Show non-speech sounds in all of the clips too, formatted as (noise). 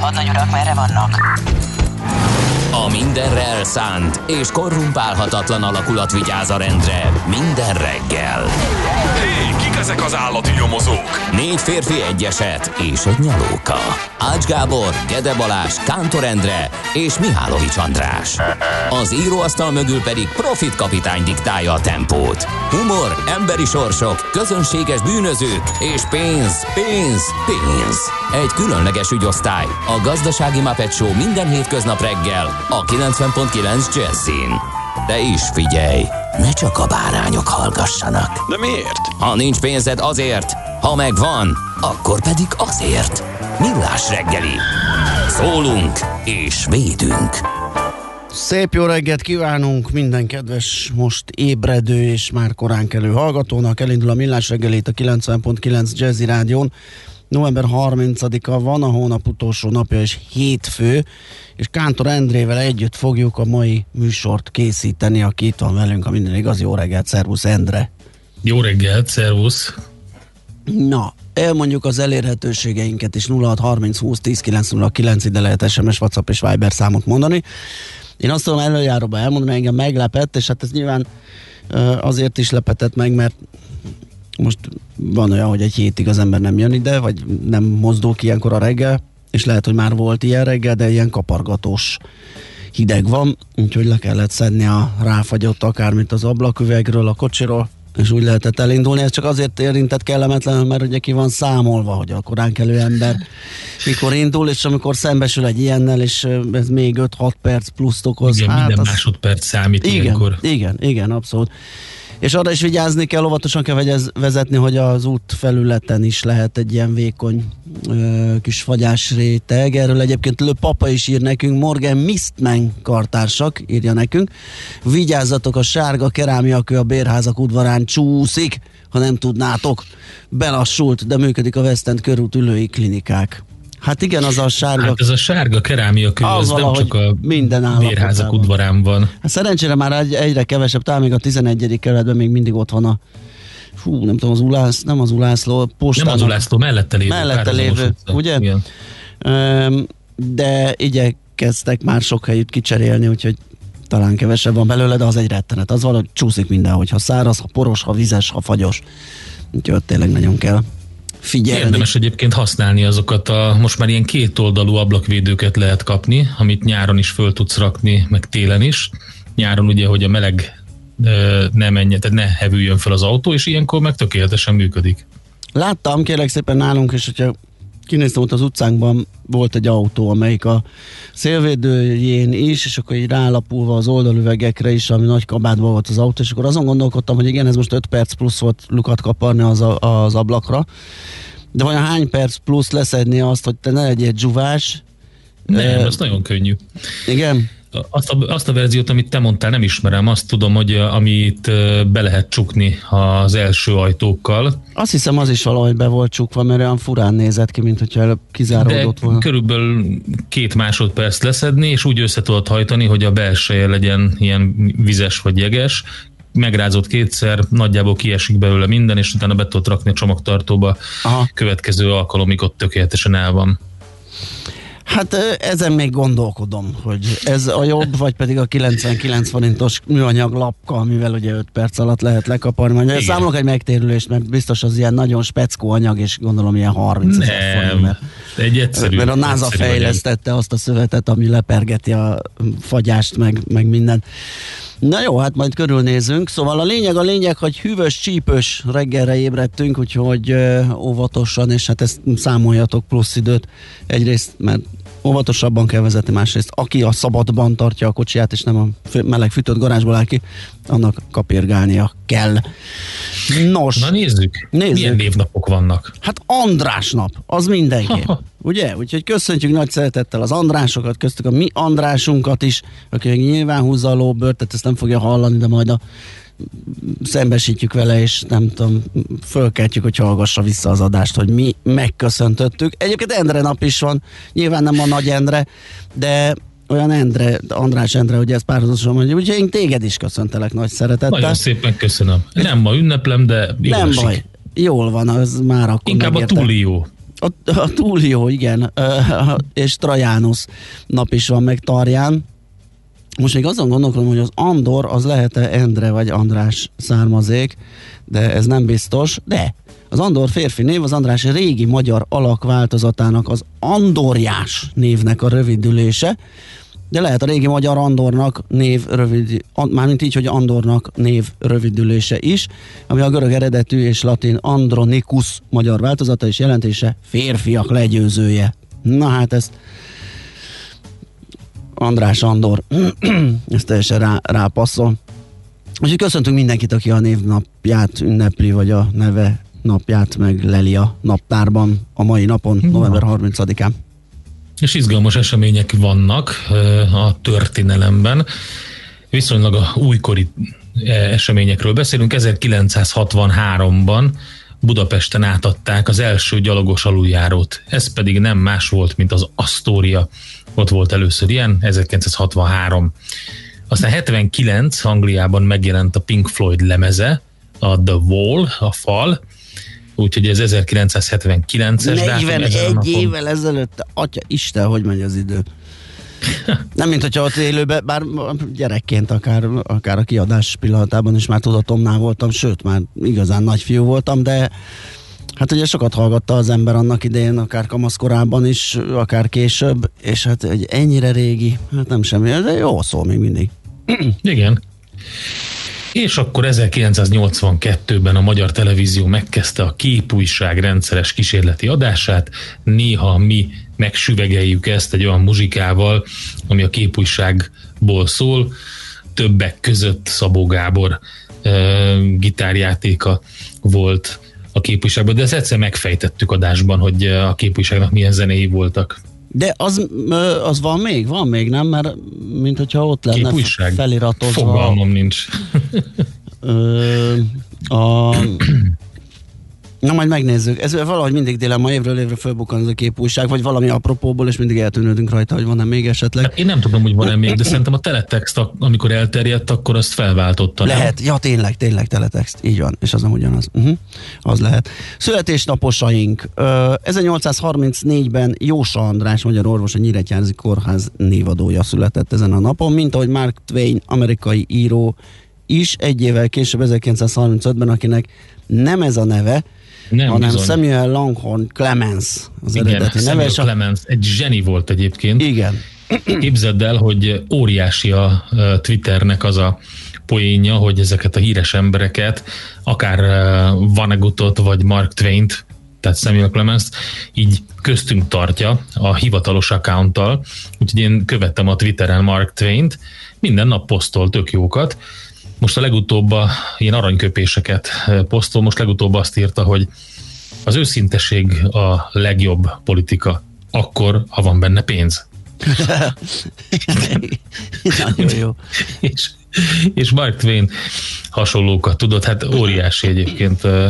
Hadnagy urak, merre vannak? A mindenre elszánt és korrumpálhatatlan alakulat vigyáz a rendre minden reggel. Hé, kik ezek az állati nyomozók? Négy férfi egyeset és egy nyalóka. Ács Gábor, Gede Balázs, Kántor Endre és Mihálovics András. Az íróasztal mögül pedig Profit kapitány diktálja a tempót. Humor, emberi sorsok, közönséges bűnözők és pénz, pénz, pénz. Egy különleges ügyosztály, a Gazdasági Muppet Show minden hétköznap reggel a 90.9 Jazzin. De is figyelj, ne csak a bárányok hallgassanak. De miért? Ha nincs pénzed azért, ha megvan, akkor pedig azért. Millás reggeli. Szólunk és védünk. Szép jó reggelt kívánunk minden kedves, most ébredő és már korán kelő hallgatónak. Elindul a Millás reggelét a 90.9 Jazzy Rádión. November 30-a van, a hónap utolsó napja és hétfő, és Kántor Endrével együtt fogjuk a mai műsort készíteni, aki itt van velünk, a minden igaz. Jó reggelt, szervusz Endre! Jó reggelt, szervusz! Na, elmondjuk az elérhetőségeinket is 0630 20 10 909 ide lehet SMS, WhatsApp és Viber számot mondani. Én azt tudom előjáróban elmondani, engem meglepett, és hát ez nyilván azért is lepetett meg, mert most van olyan, hogy egy hétig az ember nem jön ide, vagy nem mozdul ki ilyenkor a reggel, és lehet, hogy már volt ilyen reggel, de ilyen kapargatós hideg van, úgyhogy le kellett szedni a ráfagyott akármit az ablaküvegről, a kocsiról, és úgy lehetett elindulni. Ez csak azért érintett kellemetlenül, mert ugye ki van számolva, hogy a korán kelő ember mikor indul, és amikor szembesül egy ilyennel, és ez még 5-6 perc plusz okoz. Igen, hát minden az... másodperc számít igen, ilyenkor. Igen, igen, abszolút. És arra is vigyázni kell, óvatosan kell vezetni, hogy az út felületen is lehet egy ilyen vékony ö, kis fagyás réteg. Erről egyébként Lő Papa is ír nekünk, Morgan Mistman kartársak írja nekünk. Vigyázzatok, a sárga kerámiakő a bérházak udvarán csúszik, ha nem tudnátok. Belassult, de működik a West End körút ülői klinikák. Hát igen, az a sárga... Hát ez a sárga kerámia kő, az, az nem csak a minden bérházak udvarán van. Hát szerencsére már egy, egyre kevesebb, talán még a 11. kerületben még mindig ott van a fú, nem tudom, az Ulász, nem az Ulászló, postának. Nem az Ulászló, mellette lévő. Mellette lévő, ugye? Igen. De igyekeztek már sok helyütt kicserélni, úgyhogy talán kevesebb van belőle, de az egy rettenet. Az valahogy csúszik minden, hogyha száraz, ha poros, ha vizes, ha fagyos. Úgyhogy tényleg nagyon kell figyelni. Érdemes egyébként használni azokat a, most már ilyen kétoldalú ablakvédőket lehet kapni, amit nyáron is föl tudsz rakni, meg télen is. Nyáron ugye, hogy a meleg ne menjen, tehát ne hevüljön fel az autó, és ilyenkor meg tökéletesen működik. Láttam, kérlek szépen nálunk, és hogyha kinéztem ott az utcánkban, volt egy autó, amelyik a szélvédőjén is, és akkor így rálapulva az oldalüvegekre is, ami nagy kabátban volt az autó, és akkor azon gondolkodtam, hogy igen, ez most 5 perc plusz volt lukat kaparni az, a, az ablakra, de vajon hány perc plusz leszedni azt, hogy te ne legyél dzsuvás? Nem, ez nagyon könnyű. Igen? Azt a, azt a verziót, amit te mondtál, nem ismerem. Azt tudom, hogy amit be lehet csukni az első ajtókkal. Azt hiszem, az is valahogy be volt csukva, mert olyan furán nézett ki, mint hogyha kizáródott volna. körülbelül két másodperc leszedni, és úgy össze tudod hajtani, hogy a belseje legyen ilyen vizes vagy jeges, megrázott kétszer, nagyjából kiesik belőle minden, és utána be tudod rakni a csomagtartóba. Aha. Következő alkalomig ott tökéletesen el van. Hát ezen még gondolkodom, hogy ez a jobb, vagy pedig a 99 forintos műanyag lapka, amivel ugye 5 perc alatt lehet lekaparni. Majd számolok egy megtérülést, mert biztos az ilyen nagyon speckó anyag, és gondolom ilyen 30 ezer forint. Mert, egy egyszerű, mert a NASA fejlesztette anyag. azt a szövetet, ami lepergeti a fagyást, meg, meg minden. Na jó, hát majd körülnézünk. Szóval a lényeg a lényeg, hogy hűvös, csípős reggelre ébredtünk, úgyhogy óvatosan, és hát ezt számoljatok plusz időt. Egyrészt, mert óvatosabban kell vezetni, másrészt aki a szabadban tartja a kocsiját, és nem a meleg fűtött garázsból áll ki, annak kapirgálnia kell. Nos. Na nézzük. nézzük. Milyen névnapok vannak? Hát András nap, az mindenki. Ugye? Úgyhogy köszöntjük nagy szeretettel az Andrásokat, köztük a mi Andrásunkat is, aki még nyilván húzza a lóbört, tehát ezt nem fogja hallani, de majd a szembesítjük vele, és nem tudom, fölkeltjük, hogy hallgassa vissza az adást, hogy mi megköszöntöttük. Egyébként Endre nap is van, nyilván nem a nagy Endre, de olyan Endre, András Endre, hogy ez párhuzamosan mondja, úgyhogy én téged is köszöntelek nagy szeretettel. Nagyon szépen köszönöm. Nem ma ünneplem, de jó Nem esik. baj, jól van, az már akkor Inkább a megérte. túl jó. A, a túl jó, igen. És Trajánusz nap is van meg Tarján. Most még azon gondolkodom, hogy az Andor az lehet-e Endre vagy András származék, de ez nem biztos. De az Andor férfi név az András régi magyar alakváltozatának az Andorjás névnek a rövidülése, de lehet a régi magyar Andornak név rövid, mármint így, hogy Andornak név rövidülése is, ami a görög eredetű és latin Andronikus magyar változata és jelentése férfiak legyőzője. Na hát ezt András Andor, (clears throat) ez teljesen rá, rápasszol. Úgyhogy köszöntünk mindenkit, aki a névnapját ünnepli, vagy a neve napját meg leli a naptárban a mai napon, november 30-án. És izgalmas események vannak a történelemben. Viszonylag a újkori eh, eseményekről beszélünk. 1963-ban Budapesten átadták az első gyalogos aluljárót. Ez pedig nem más volt, mint az Astoria. Ott volt először ilyen, 1963. Aztán 79 Angliában megjelent a Pink Floyd lemeze, a The Wall, a fal, úgyhogy ez 1979-es dátum ezen a 41 napon. évvel ezelőtt, atya Isten, hogy megy az idő. (laughs) Nem, mint hogyha ott élőben, bár gyerekként akár, akár a kiadás pillanatában is már tudatomnál voltam, sőt, már igazán nagy fiú voltam, de hát ugye sokat hallgatta az ember annak idején, akár kamaszkorában is, akár később, és hát egy ennyire régi, hát nem semmi, de jó szól még mindig. Igen. És akkor 1982-ben a Magyar Televízió megkezdte a képújság rendszeres kísérleti adását. Néha mi megsüvegeljük ezt egy olyan muzsikával, ami a képújságból szól. Többek között Szabó Gábor gitárjátéka volt a képújságban, de ezt egyszer megfejtettük adásban, hogy a képújságnak milyen zenéi voltak. De az, az van még? Van még, nem? Mert mint hogyha ott lenne Képújság? feliratozva. Fogalmam nincs. A... Na majd megnézzük. Ez valahogy mindig dilemma, évről évre fölbukkan ez a képújság, vagy valami apropóból, és mindig eltűnődünk rajta, hogy van-e még esetleg. Hát én nem tudom, hogy van-e még, de szerintem a teletext, amikor elterjedt, akkor azt felváltotta. nem? Lehet, ja tényleg, tényleg teletext, így van, és az nem ugyanaz. Uh-huh. Az lehet. Születésnaposaink. Ö, 1834-ben Jósa András, magyar orvos, a Nyíregyházi Kórház névadója született ezen a napon, mint ahogy Mark Twain, amerikai író is egy évvel később, 1935-ben, akinek nem ez a neve, Nem, hanem bizony. Samuel Longhorn Clemens az Igen, eredeti neve. Samuel és a- Clemens egy zseni volt egyébként. Igen. Képzeld el, hogy óriási a Twitternek az a poénja, hogy ezeket a híres embereket, akár Vanegutot vagy Mark Twain-t, tehát Samuel clemens így köztünk tartja a hivatalos accounttal, úgyhogy én követtem a Twitteren Mark Twain-t, minden nap posztol tök jókat, most a legutóbb a, ilyen aranyköpéseket ö, posztol, most legutóbb azt írta, hogy az őszinteség a legjobb politika, akkor, ha van benne pénz. Nagyon jó. és, és Mark Twain hasonlókat tudott, hát óriási egyébként. Ö,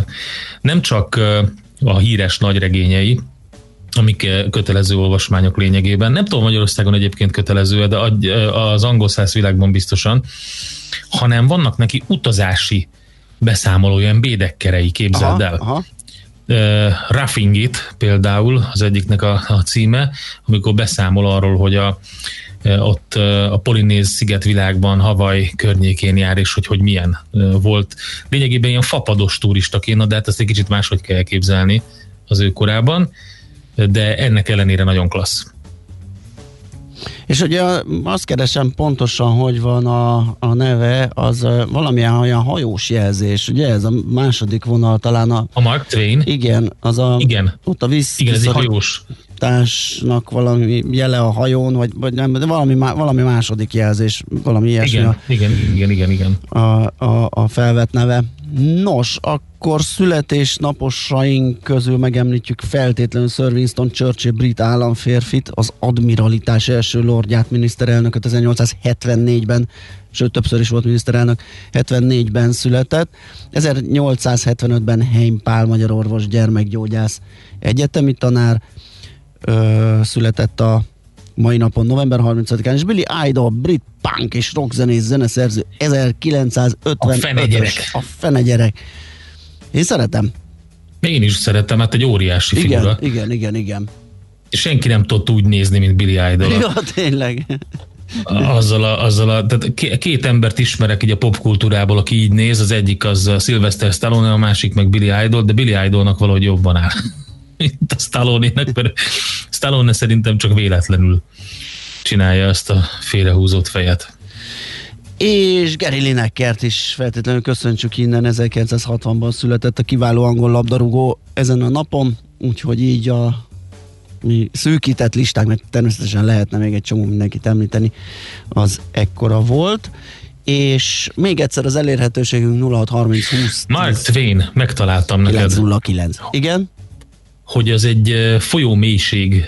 Nem csak ö, a híres nagy regényei, amik ö, kötelező olvasmányok lényegében. Nem tudom Magyarországon egyébként kötelező, de ö, az angol száz világban biztosan, hanem vannak neki utazási beszámoló, ilyen bédekkerei, képzeld el. aha. Uh, Roughing It például az egyiknek a, a címe, amikor beszámol arról, hogy a, ott a Polinéz szigetvilágban, Havaj környékén jár, és hogy, hogy milyen volt. Lényegében ilyen fapados turistaként, de hát ezt egy kicsit máshogy kell elképzelni az ő korában, de ennek ellenére nagyon klassz. És ugye azt keresem pontosan, hogy van a, a neve, az valamilyen olyan hajós jelzés, ugye ez a második vonal talán a, A Mark Twain, igen, az a, Igen. ott a víz igen, ez egy hajós. társnak valami jele a hajón, vagy, vagy nem, de valami, má- valami második jelzés, valami ilyesmi Igen, a, igen, igen, igen, igen. a, a, a felvett neve. Nos, akkor születésnaposaink közül megemlítjük feltétlenül Sir Winston Churchill brit államférfit, az admiralitás első lordját, miniszterelnököt 1874-ben, sőt többször is volt miniszterelnök, 74-ben született. 1875-ben Heim Pál magyar orvos, gyermekgyógyász, egyetemi tanár, ö, született a mai napon, november 30-án, és Billy Idol, brit punk és rockzenész zeneszerző 1950 A fene gyerek. A fene gyerek. Én szeretem. Én is szeretem, hát egy óriási Igen, figura. igen, igen, igen. És senki nem tudott úgy nézni, mint Billy Idol. Ja, tényleg. Azzal a, azzal a, tehát ké- két embert ismerek így a popkultúrából, aki így néz, az egyik az Sylvester Stallone, a másik meg Billy Idol, de Billy Idolnak valahogy jobban áll, mint a Stallone-nek, mert Stallone szerintem csak véletlenül csinálja ezt a félrehúzott fejet. És Gary Linekkert is feltétlenül köszöntsük innen, 1960-ban született a kiváló angol labdarúgó ezen a napon, úgyhogy így a mi szűkített listák, mert természetesen lehetne még egy csomó mindenkit említeni, az ekkora volt. És még egyszer az elérhetőségünk 0630 20 Mark Twain, megtaláltam neked, 909. Igen? Hogy az egy folyó mélység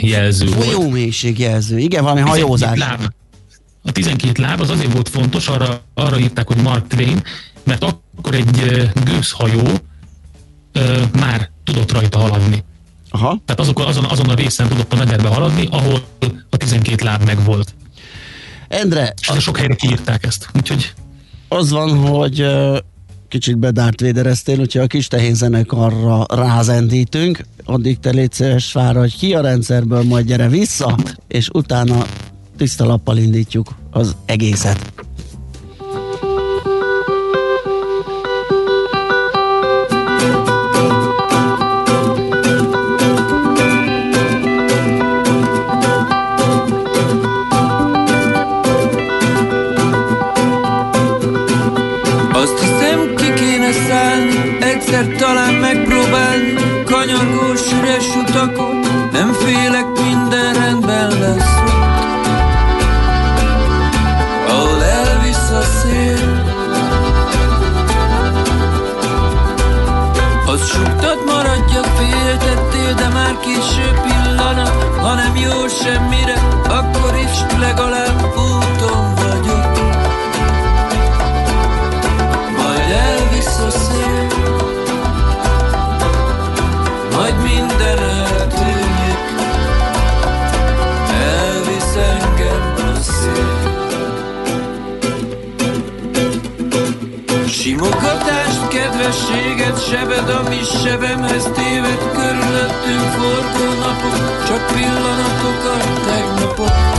jelző volt. Folyó mélységjelző. Igen, valami 12 hajózás. Láb. A 12 láb az azért volt fontos, arra, arra írták, hogy Mark Twain, mert akkor egy gőzhajó már tudott rajta haladni. Aha. Tehát azok, azon, azon a részen tudott a mederbe haladni, ahol a 12 láb meg volt. Endre, És sok helyre kiírták ezt. Úgyhogy az van, hogy kicsit bedárt védereztél, úgyhogy a kis tehén zenekarra rázendítünk, addig te légy szíves fáradj ki a rendszerből, majd gyere vissza, és utána tiszta lappal indítjuk az egészet. Utakon, nem félek, minden rendben lesz. Ahol elvisz a szél Az suktat maradjak, féltettél, de már késő pillanat Ha nem jó semmire, akkor is legalább Kedvességet, sebed, ami sebemhez téved, körülöttünk forgó napok, csak pillanatok a tegnapok.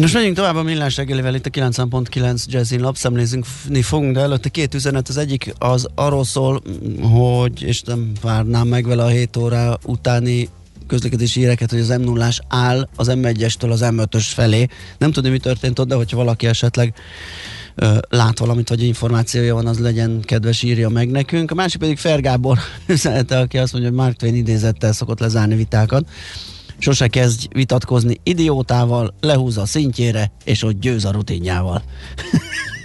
Most megyünk tovább a millás reggelivel itt a 90.9 Jazzin lapszemlézni fogunk, de előtte két üzenet. Az egyik az arról szól, hogy, és nem várnám meg vele a 7 óra utáni közlekedési híreket, hogy az m 0 áll az M1-estől az M5-ös felé. Nem tudom, mi történt ott, de hogyha valaki esetleg ö, lát valamit, vagy információja van, az legyen kedves, írja meg nekünk. A másik pedig Fergábor (laughs) üzenete, aki azt mondja, hogy Mark Twain idézettel szokott lezárni vitákat sose kezdj vitatkozni idiótával, lehúz a szintjére, és ott győz a rutinjával. (laughs)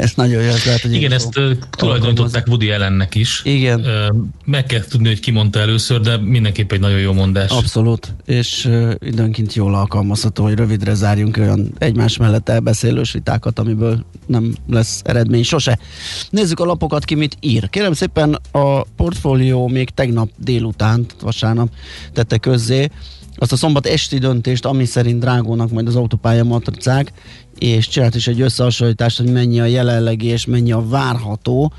ez nagyon jó, ez lehet, hogy Igen, ezt tulajdonították Woody ellennek is. Igen. Meg kell tudni, hogy ki mondta először, de mindenképp egy nagyon jó mondás. Abszolút, és időnként jól alkalmazható, hogy rövidre zárjunk olyan egymás mellett elbeszélős vitákat, amiből nem lesz eredmény sose. Nézzük a lapokat, ki mit ír. Kérem szépen, a portfólió még tegnap délután, vasárnap tette közzé, azt a szombat esti döntést, ami szerint drágónak majd az autópálya matricák, és csinált is egy összehasonlítást, hogy mennyi a jelenlegi és mennyi a várható.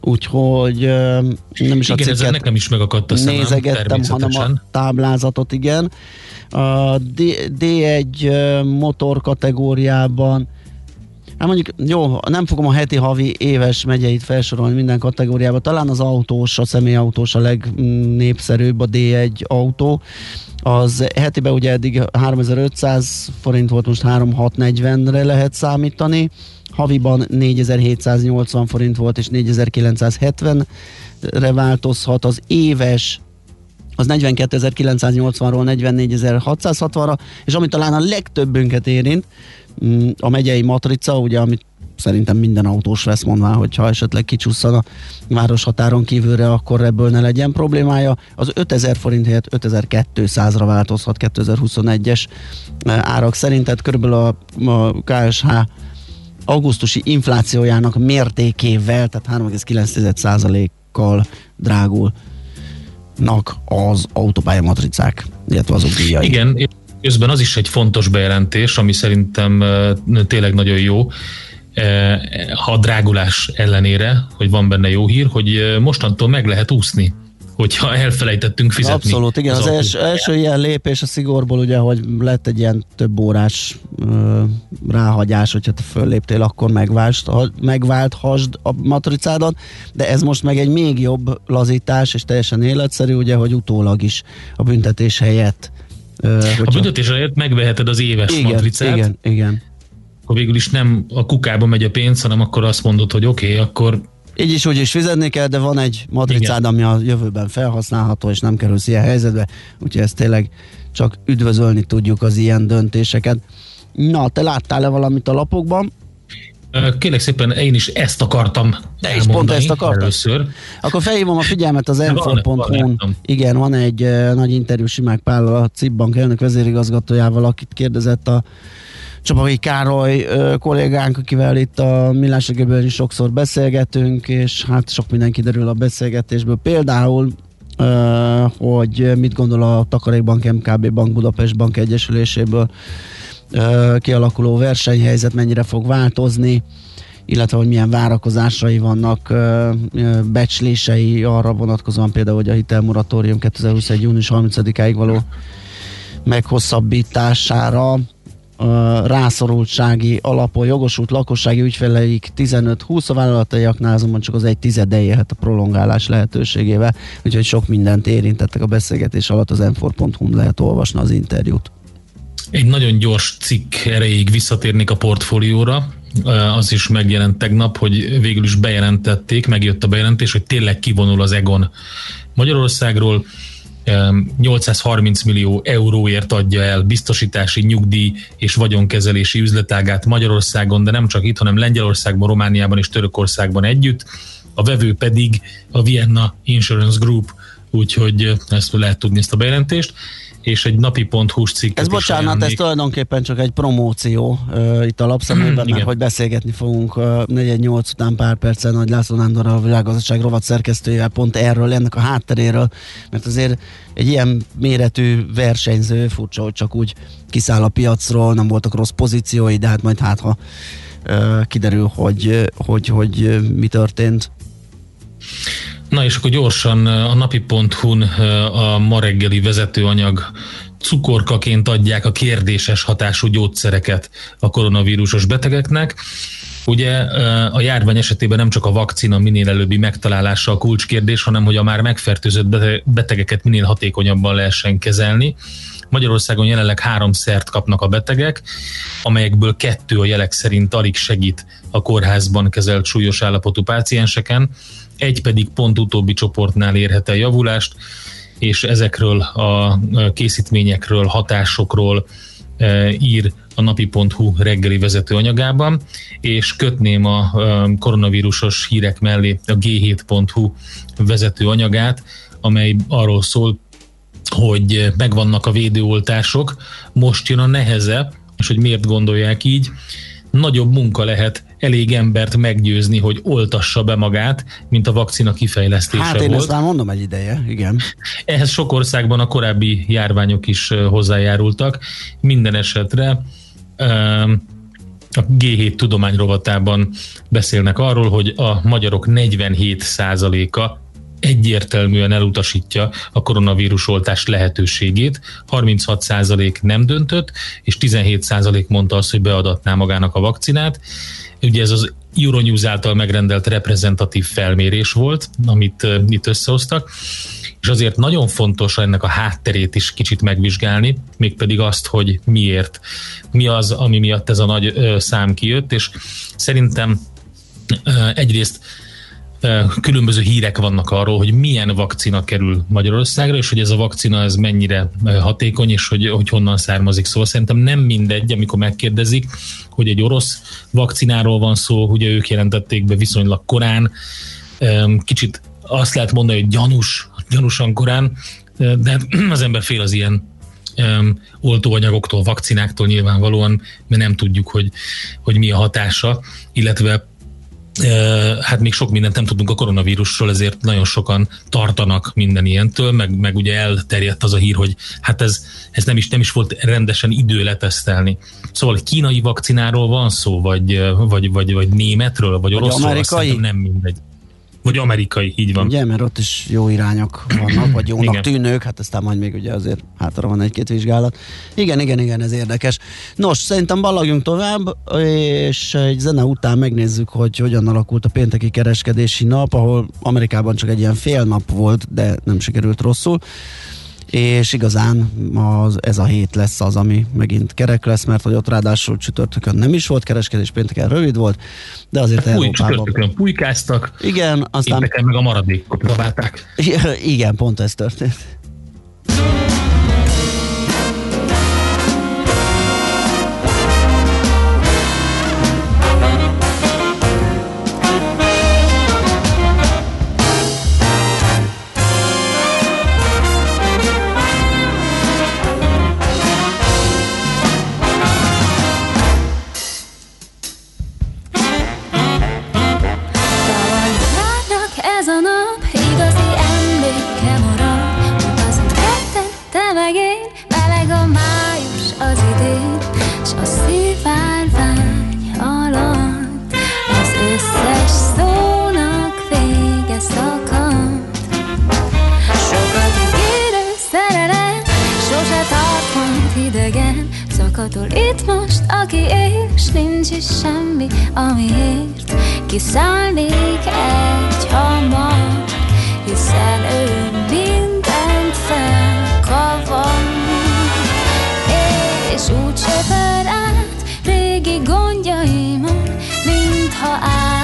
Úgyhogy nem is igen, a cikket nekem is megakadt a szemem, nézegettem, hanem a táblázatot, igen. A D- D1 motor kategóriában Hát mondjuk, jó, nem fogom a heti, havi, éves megyeit felsorolni minden kategóriába. Talán az autós, a személyautós a legnépszerűbb a D1 autó. Az hetiben ugye eddig 3500 forint volt, most 3640-re lehet számítani. Haviban 4780 forint volt, és 4970-re változhat. Az éves az 42.980-ról 44.660-ra, és ami talán a legtöbbünket érint, a megyei matrica, ugye, amit szerintem minden autós vesz mondván, hogy ha esetleg kicsusszan a város határon kívülre, akkor ebből ne legyen problémája. Az 5000 forint helyett 5200-ra változhat 2021-es eh, árak szerint, tehát körülbelül a, a KSH augusztusi inflációjának mértékével, tehát 3,9%-kal drágul az autópálya matricák, illetve azok díjai. Igen, közben az is egy fontos bejelentés, ami szerintem tényleg nagyon jó ha drágulás ellenére, hogy van benne jó hír, hogy mostantól meg lehet úszni hogyha elfelejtettünk fizetni. Abszolút, igen. Az, az első, első ilyen lépés a szigorból ugye, hogy lett egy ilyen több órás ö, ráhagyás, hogyha te fölléptél, akkor megvált, ha, megválthasd a matricádat, de ez most meg egy még jobb lazítás, és teljesen életszerű, ugye, hogy utólag is a büntetés helyett. Hogyha... A büntetés helyett megveheted az éves igen, matricát. Igen, igen akkor végül is nem a kukába megy a pénz, hanem akkor azt mondod, hogy oké, okay, akkor így is úgy is fizetni kell, de van egy matricád, Igen. ami a jövőben felhasználható, és nem kerülsz ilyen helyzetbe, úgyhogy ezt tényleg csak üdvözölni tudjuk az ilyen döntéseket. Na, te láttál-e valamit a lapokban? Kérlek szépen, én is ezt akartam Te is pont ezt akartam. Először. Akkor felhívom a figyelmet az m Igen, van egy nagy interjú Simák Pál, a CIP Bank elnök vezérigazgatójával, akit kérdezett a Csapai Károly kollégánk, akivel itt a Millás is sokszor beszélgetünk, és hát sok minden kiderül a beszélgetésből. Például hogy mit gondol a Takarékbank MKB Bank Budapest Bank Egyesüléséből kialakuló versenyhelyzet, mennyire fog változni, illetve hogy milyen várakozásai vannak, becslései arra vonatkozóan például, hogy a hitelmoratórium 2021. június 30-áig való meghosszabbítására rászorultsági alapon jogosult lakossági ügyfeleik 15-20, a vállalataiaknál azonban csak az egy tizede élhet a prolongálás lehetőségével, úgyhogy sok mindent érintettek a beszélgetés alatt, az m lehet olvasni az interjút. Egy nagyon gyors cikk erejéig visszatérnék a portfólióra. Az is megjelent tegnap, hogy végül is bejelentették, megjött a bejelentés, hogy tényleg kivonul az Egon Magyarországról 830 millió euróért adja el biztosítási, nyugdíj és vagyonkezelési üzletágát Magyarországon, de nem csak itt, hanem Lengyelországban, Romániában és Törökországban együtt. A vevő pedig a Vienna Insurance Group, úgyhogy ezt lehet tudni ezt a bejelentést és egy napi.hu-s cikk. Ez bocsánat, ez tulajdonképpen csak egy promóció uh, itt a lapszemében, mert hogy beszélgetni fogunk uh, 4-8 után pár percen Nagy László Nándor a világgazdaság rovat szerkesztőjével pont erről, ennek a hátteréről, mert azért egy ilyen méretű versenyző furcsa, hogy csak úgy kiszáll a piacról, nem voltak rossz pozíciói, de hát majd hát ha uh, kiderül, hogy, hogy, hogy mi történt. Na és akkor gyorsan a napi.hu-n a ma reggeli vezetőanyag cukorkaként adják a kérdéses hatású gyógyszereket a koronavírusos betegeknek. Ugye a járvány esetében nem csak a vakcina minél előbbi megtalálása a kulcskérdés, hanem hogy a már megfertőzött betegeket minél hatékonyabban lehessen kezelni. Magyarországon jelenleg három szert kapnak a betegek, amelyekből kettő a jelek szerint alig segít a kórházban kezelt súlyos állapotú pácienseken, egy pedig pont utóbbi csoportnál érhet el javulást, és ezekről a készítményekről, hatásokról e, ír a napi.hu reggeli vezető anyagában, és kötném a koronavírusos hírek mellé a g7.hu vezető anyagát, amely arról szól, hogy megvannak a védőoltások, most jön a neheze, és hogy miért gondolják így, nagyobb munka lehet elég embert meggyőzni, hogy oltassa be magát, mint a vakcina kifejlesztése hát én volt. ezt már mondom egy ideje, igen. Ehhez sok országban a korábbi járványok is hozzájárultak. Minden esetre a G7 tudomány rovatában beszélnek arról, hogy a magyarok 47%-a egyértelműen elutasítja a koronavírus oltás lehetőségét. 36% nem döntött, és 17% mondta azt, hogy beadatná magának a vakcinát. Ugye ez az Euronews által megrendelt reprezentatív felmérés volt, amit itt összehoztak, és azért nagyon fontos ennek a hátterét is kicsit megvizsgálni, mégpedig azt, hogy miért, mi az, ami miatt ez a nagy szám kijött, és szerintem egyrészt különböző hírek vannak arról, hogy milyen vakcina kerül Magyarországra, és hogy ez a vakcina ez mennyire hatékony, és hogy, hogy honnan származik. Szóval szerintem nem mindegy, amikor megkérdezik, hogy egy orosz vakcináról van szó, ugye ők jelentették be viszonylag korán, kicsit azt lehet mondani, hogy gyanús, gyanúsan korán, de (clears throat) az ember fél az ilyen oltóanyagoktól, vakcináktól nyilvánvalóan, mert nem tudjuk, hogy, hogy mi a hatása, illetve hát még sok mindent nem tudunk a koronavírusról, ezért nagyon sokan tartanak minden ilyentől, meg, meg ugye elterjedt az a hír, hogy hát ez, ez nem, is, nem is volt rendesen idő letesztelni. Szóval kínai vakcináról van szó, vagy, vagy, vagy, vagy németről, vagy, vagy oroszról, amerikai? nem mindegy. Vagy amerikai, így van. Ugye, mert ott is jó irányok vannak, vagy jónak igen. tűnők, hát aztán majd még ugye azért hátra van egy-két vizsgálat. Igen, igen, igen, ez érdekes. Nos, szerintem ballagjunk tovább, és egy zene után megnézzük, hogy hogyan alakult a pénteki kereskedési nap, ahol Amerikában csak egy ilyen fél nap volt, de nem sikerült rosszul és igazán az, ez a hét lesz az, ami megint kerek lesz, mert hogy ott ráadásul csütörtökön nem is volt kereskedés, pénteken rövid volt, de azért Fúj, Európában... Csütörtökön pulykáztak, igen, aztán... Meg a maradékot próbálták. (laughs) Igen, pont ez történt. semmi, amiért kiszállnék egy hamar, hiszen ő mindent felkavar. És úgy söpör át régi gondjaimat, mintha át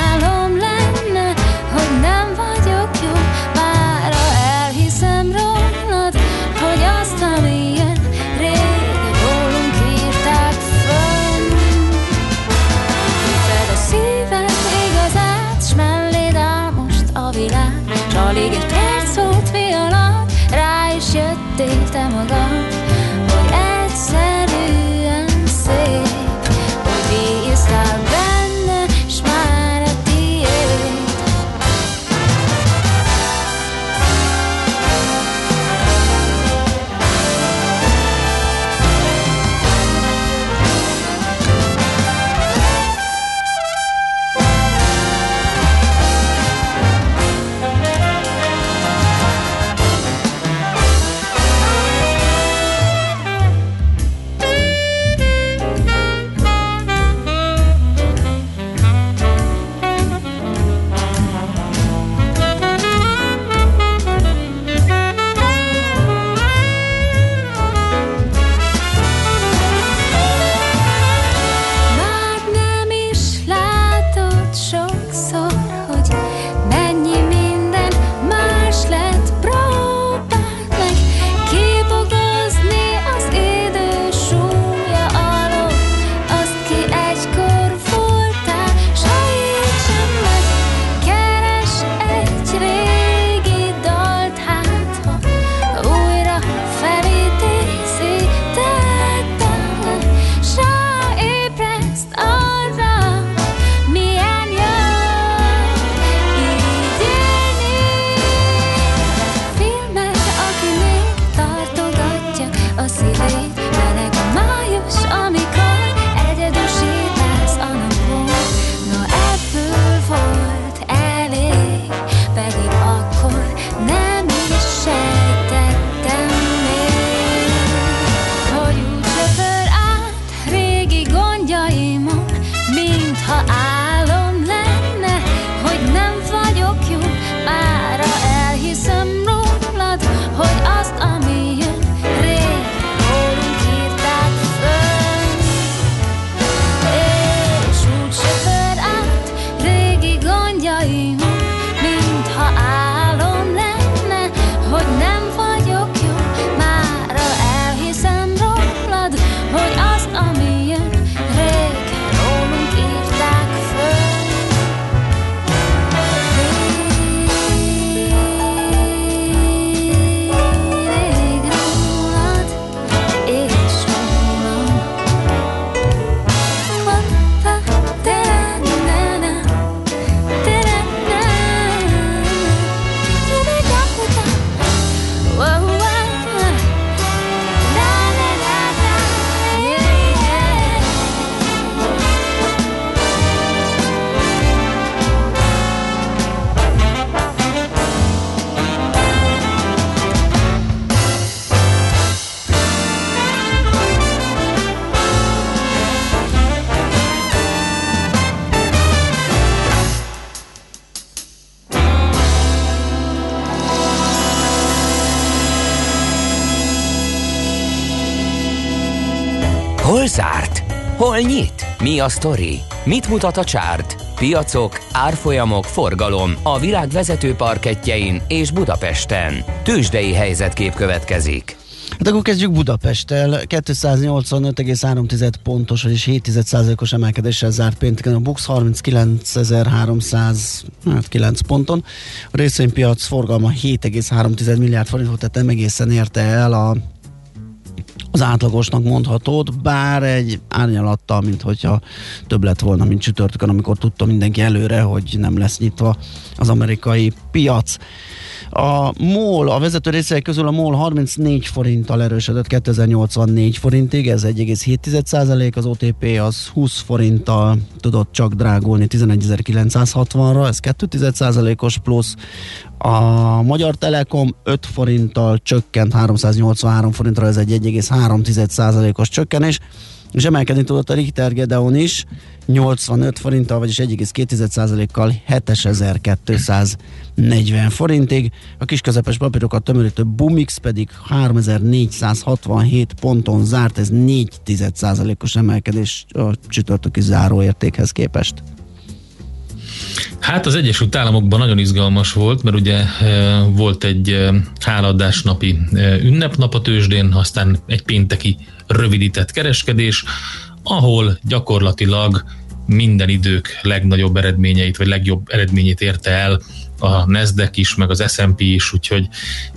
Hol nyit? Mi a sztori? Mit mutat a csárt? Piacok, árfolyamok, forgalom a világ vezető parketjein és Budapesten. Tősdei helyzetkép következik. Hát akkor kezdjük Budapesttel. 285,3 pontos, vagyis 7 os emelkedéssel zárt pénteken a BUX 39.309 ponton. A részvénypiac forgalma 7,3 milliárd forint volt, tehát nem egészen érte el a az átlagosnak mondhatót, bár egy árnyalattal, mint hogyha több lett volna, mint csütörtökön, amikor tudta mindenki előre, hogy nem lesz nyitva az amerikai piac. A MOL, a vezető részek közül a MOL 34 forinttal erősödött 2084 forintig, ez 1,7% az OTP az 20 forinttal tudott csak drágulni 11.960-ra, ez 2% os plusz, a Magyar Telekom 5 forinttal csökkent 383 forintra, ez egy 1,3%-os csökkenés, és emelkedni tudott a Richter Gedeon is 85 forinttal, vagyis 1,2%-kal 7240 forintig. A kisközepes papírokat tömörítő Bumix pedig 3467 ponton zárt, ez 4,1%-os emelkedés a csütörtöki záróértékhez képest. Hát az Egyesült Államokban nagyon izgalmas volt, mert ugye e, volt egy e, háladásnapi e, ünnepnap a tőzsdén, aztán egy pénteki rövidített kereskedés, ahol gyakorlatilag minden idők legnagyobb eredményeit, vagy legjobb eredményét érte el a Nasdaq is, meg az S&P is, úgyhogy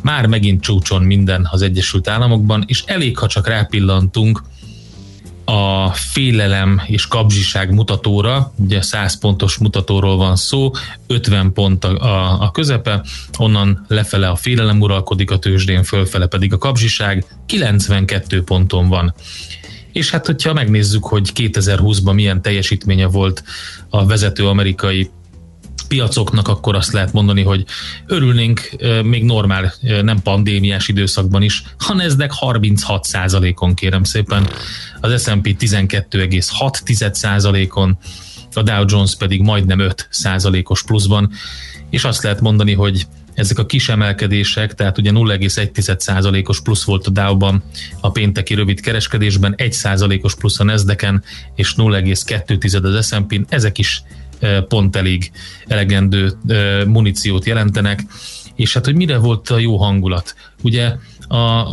már megint csúcson minden az Egyesült Államokban, és elég, ha csak rápillantunk a félelem és kapzsiság mutatóra, ugye 100 pontos mutatóról van szó, 50 pont a, a, a közepe, onnan lefele a félelem uralkodik a tőzsdén, fölfele pedig a kapzsiság, 92 ponton van. És hát, hogyha megnézzük, hogy 2020-ban milyen teljesítménye volt a vezető amerikai piacoknak, akkor azt lehet mondani, hogy örülnénk még normál, nem pandémiás időszakban is. Ha nezdek 36 on kérem szépen, az S&P 12,6 on a Dow Jones pedig majdnem 5 os pluszban, és azt lehet mondani, hogy ezek a kis emelkedések, tehát ugye 0,1%-os plusz volt a Dow-ban a pénteki rövid kereskedésben, 1%-os plusz a Nasdaq-en, és 0,2 az S&P-n, ezek is pont elég elegendő muníciót jelentenek, és hát, hogy mire volt a jó hangulat? Ugye a,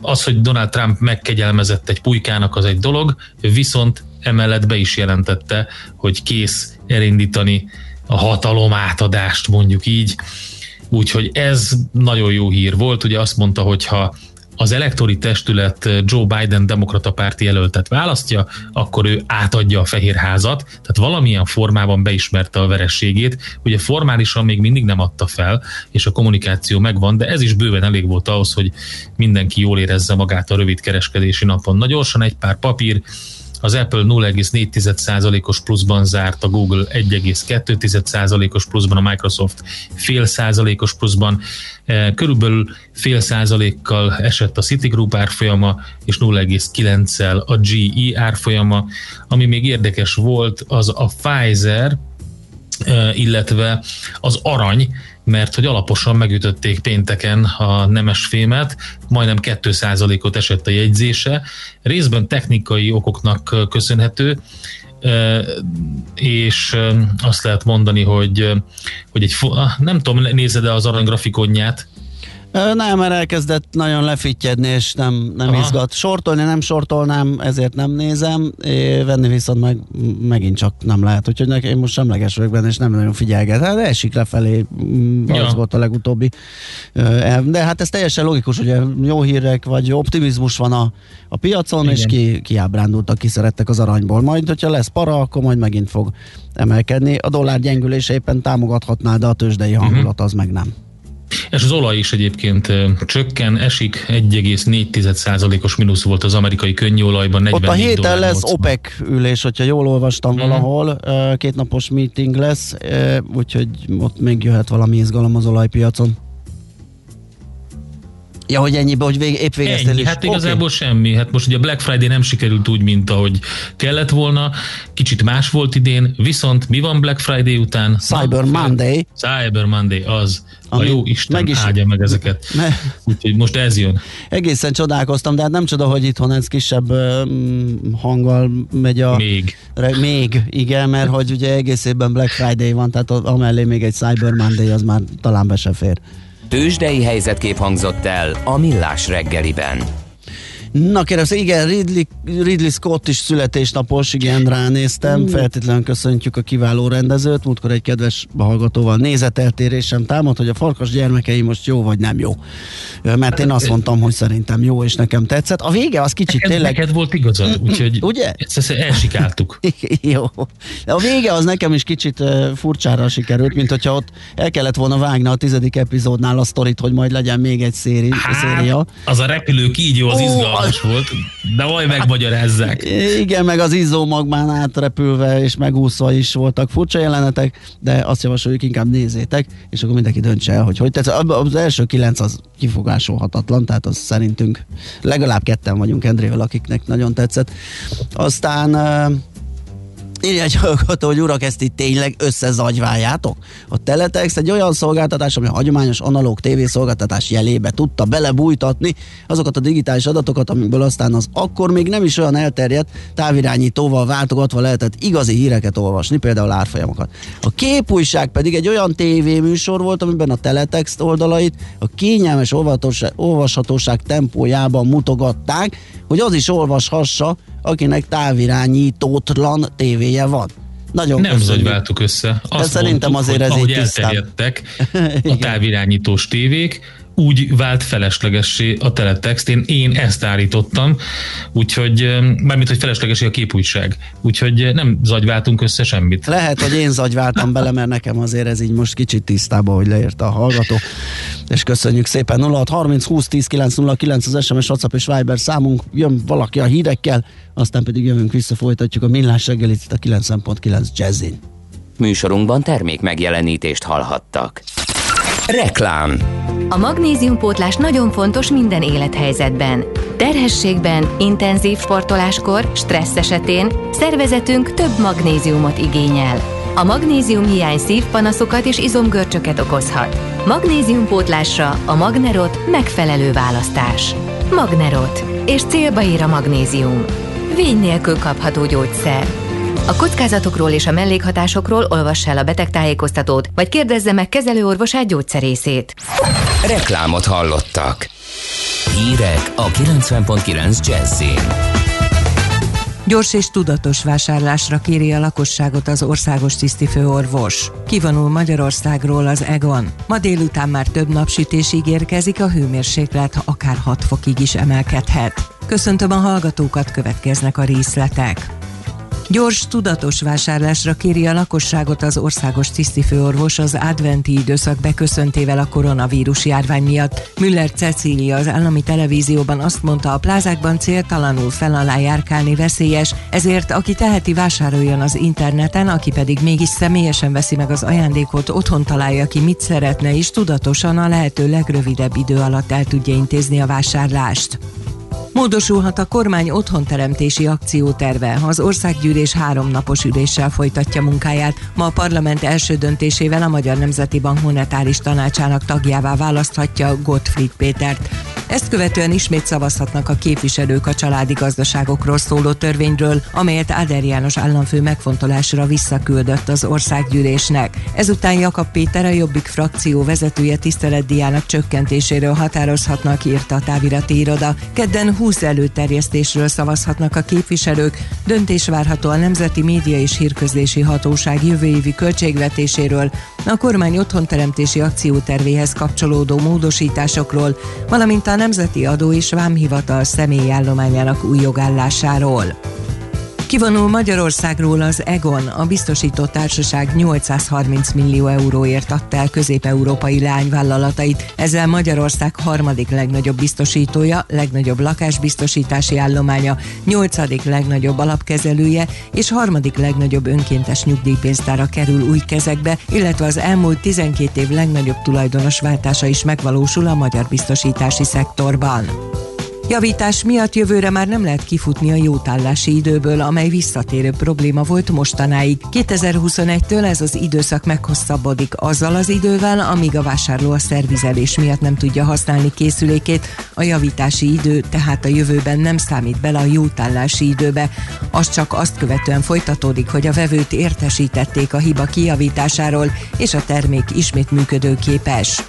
az, hogy Donald Trump megkegyelmezett egy pulykának, az egy dolog, viszont emellett be is jelentette, hogy kész elindítani a hatalom átadást, mondjuk így. Úgyhogy ez nagyon jó hír volt. Ugye azt mondta, hogy ha az elektori testület Joe Biden demokrata párti jelöltet választja, akkor ő átadja a Fehérházat, tehát valamilyen formában beismerte a verességét. Ugye formálisan még mindig nem adta fel, és a kommunikáció megvan, de ez is bőven elég volt ahhoz, hogy mindenki jól érezze magát a rövid kereskedési napon. Na gyorsan egy pár papír, az Apple 0,4%-os pluszban zárt, a Google 1,2%-os pluszban, a Microsoft fél százalékos pluszban, körülbelül fél százalékkal esett a Citigroup árfolyama, és 0,9-el a GE árfolyama. Ami még érdekes volt, az a Pfizer, illetve az arany, mert hogy alaposan megütötték pénteken a nemes fémet, majdnem 2%-ot esett a jegyzése, részben technikai okoknak köszönhető, és azt lehet mondani, hogy, hogy egy, nem tudom, nézed -e az arany grafikonját, nem, mert elkezdett nagyon lefittyedni, és nem, nem izgat. Sortolni nem sortolnám, ezért nem nézem, venni viszont meg megint csak nem lehet, úgyhogy nekem én most semleges vagyok benne, és nem nagyon figyelget. Hát esik lefelé, mm, ja. az volt a legutóbbi. De hát ez teljesen logikus, hogy jó hírek, vagy optimizmus van a, a piacon, Igen. és ki, kiábrándultak, kiszerettek az aranyból. Majd, hogyha lesz para, akkor majd megint fog emelkedni. A dollár gyengülése éppen támogathatná, de a tőzsdei hangulat az meg nem. És az olaj is egyébként csökken, esik, 1,4%-os mínusz volt az amerikai könnyűolajban. Ott a héten lesz OPEC ülés, hogyha jól olvastam mm. valahol, kétnapos meeting lesz, úgyhogy ott még jöhet valami izgalom az olajpiacon. Ja, hogy ennyibe, hogy vég, épp végeztél Ennyi, is. hát igazából okay. semmi. Hát most ugye a Black Friday nem sikerült úgy, mint ahogy kellett volna. Kicsit más volt idén, viszont mi van Black Friday után? Cyber Na, Monday. Cyber Monday, az. Ami a jó Isten meg is, áldja meg ezeket. Me, Úgyhogy most ez jön. Egészen csodálkoztam, de hát nem csoda, hogy itthon ez kisebb um, hanggal megy a... Még. Re, még, igen, mert hogy ugye egész évben Black Friday van, tehát amellé még egy Cyber Monday, az már talán be se fér. Tőzsdei helyzetkép hangzott el a Millás reggeliben. Na kérdez, igen, Ridley, Ridley Scott is születésnapos, igen, ránéztem, mm. feltétlenül köszöntjük a kiváló rendezőt, múltkor egy kedves hallgatóval nézeteltérésem támad, hogy a farkas gyermekei most jó vagy nem jó. Mert én azt mondtam, hogy szerintem jó, és nekem tetszett. A vége az kicsit neked, tényleg... Neked volt igazad, úgyhogy Ugye? ezt elsikáltuk. (laughs) jó. De a vége az nekem is kicsit furcsára sikerült, mint hogyha ott el kellett volna vágni a tizedik epizódnál a sztorit, hogy majd legyen még egy széri, hát, széria. Az a repülő kígyó az izgalmas izgalmas volt, de majd megmagyarázzák. Igen, meg az izzómagmán átrepülve és megúszva is voltak furcsa jelenetek, de azt javasoljuk, inkább nézzétek, és akkor mindenki döntse el, hogy hogy tetsz. Az első kilenc az kifogásolhatatlan, tehát az szerintünk legalább ketten vagyunk Endrével, akiknek nagyon tetszett. Aztán Írja egy hallgató, hogy urak, ezt itt tényleg összezagyváljátok? A Teletex egy olyan szolgáltatás, ami a hagyományos analóg tévészolgáltatás jelébe tudta belebújtatni azokat a digitális adatokat, amikből aztán az akkor még nem is olyan elterjedt távirányítóval váltogatva lehetett igazi híreket olvasni, például árfolyamokat. A képújság pedig egy olyan tévéműsor volt, amiben a teletext oldalait a kényelmes olvashatóság tempójában mutogatták, hogy az is olvashassa, akinek távirányítótlan tévéje van. Nagyon Nem zagyváltuk össze. Azt De szerintem mondtuk, azért ez így elterjedtek (laughs) a távirányítós tévék, úgy vált feleslegessé a teletext. Én, én ezt állítottam, úgyhogy, mármint, hogy feleslegesé a képújság. Úgyhogy nem zagyváltunk össze semmit. Lehet, hogy én zagyváltam bele, mert nekem azért ez így most kicsit tisztában, hogy leírta a hallgató. És köszönjük szépen. 06 30 20 10 909 az SMS, WhatsApp és Viber számunk. Jön valaki a hírekkel, aztán pedig jövünk vissza, folytatjuk a millás reggelit itt a 90.9 Jazzin. Műsorunkban termék megjelenítést hallhattak. Reklám A magnéziumpótlás nagyon fontos minden élethelyzetben. Terhességben, intenzív sportoláskor, stressz esetén szervezetünk több magnéziumot igényel. A magnézium hiány szívpanaszokat és izomgörcsöket okozhat. Magnéziumpótlásra a Magnerot megfelelő választás. Magnerot. És célba ír a magnézium. Vény nélkül kapható gyógyszer. A kockázatokról és a mellékhatásokról olvass el a betegtájékoztatót, vagy kérdezze meg kezelőorvosát gyógyszerészét. Reklámot hallottak. Hírek a 90.9 Jazzin. Gyors és tudatos vásárlásra kéri a lakosságot az országos tisztifőorvos. Kivonul Magyarországról az Egon. Ma délután már több napsütés ígérkezik, a hőmérséklet akár 6 fokig is emelkedhet. Köszöntöm a hallgatókat, következnek a részletek. Gyors, tudatos vásárlásra kéri a lakosságot az országos tisztifőorvos az adventi időszak beköszöntével a koronavírus járvány miatt. Müller Cecília az állami televízióban azt mondta, a plázákban céltalanul fel alá járkálni veszélyes, ezért aki teheti vásároljon az interneten, aki pedig mégis személyesen veszi meg az ajándékot, otthon találja ki mit szeretne, és tudatosan a lehető legrövidebb idő alatt el tudja intézni a vásárlást. Módosulhat a kormány otthonteremtési akcióterve. Az országgyűlés háromnapos üléssel folytatja munkáját. Ma a parlament első döntésével a Magyar Nemzeti Bank monetáris tanácsának tagjává választhatja Gottfried Pétert. Ezt követően ismét szavazhatnak a képviselők a családi gazdaságokról szóló törvényről, amelyet Áder János államfő megfontolásra visszaküldött az országgyűlésnek. Ezután Jakab Péter a Jobbik frakció vezetője tiszteletdiának csökkentéséről határozhatnak, írta a távirati iroda. Kedden 20 előterjesztésről szavazhatnak a képviselők, döntés várható a Nemzeti Média és Hírközlési Hatóság jövő évi költségvetéséről, a kormány otthonteremtési akciótervéhez kapcsolódó módosításokról, valamint a Nemzeti Adó és Vámhivatal személyállományának új jogállásáról. Kivonul Magyarországról az Egon, a biztosító társaság 830 millió euróért adta el közép-európai lányvállalatait. Ezzel Magyarország harmadik legnagyobb biztosítója, legnagyobb lakásbiztosítási állománya, nyolcadik legnagyobb alapkezelője és harmadik legnagyobb önkéntes nyugdíjpénztára kerül új kezekbe, illetve az elmúlt 12 év legnagyobb tulajdonos váltása is megvalósul a magyar biztosítási szektorban. Javítás miatt jövőre már nem lehet kifutni a jótállási időből, amely visszatérő probléma volt mostanáig. 2021-től ez az időszak meghosszabbodik azzal az idővel, amíg a vásárló a szervizelés miatt nem tudja használni készülékét. A javítási idő tehát a jövőben nem számít bele a jótállási időbe. Az csak azt követően folytatódik, hogy a vevőt értesítették a hiba kijavításáról, és a termék ismét működőképes.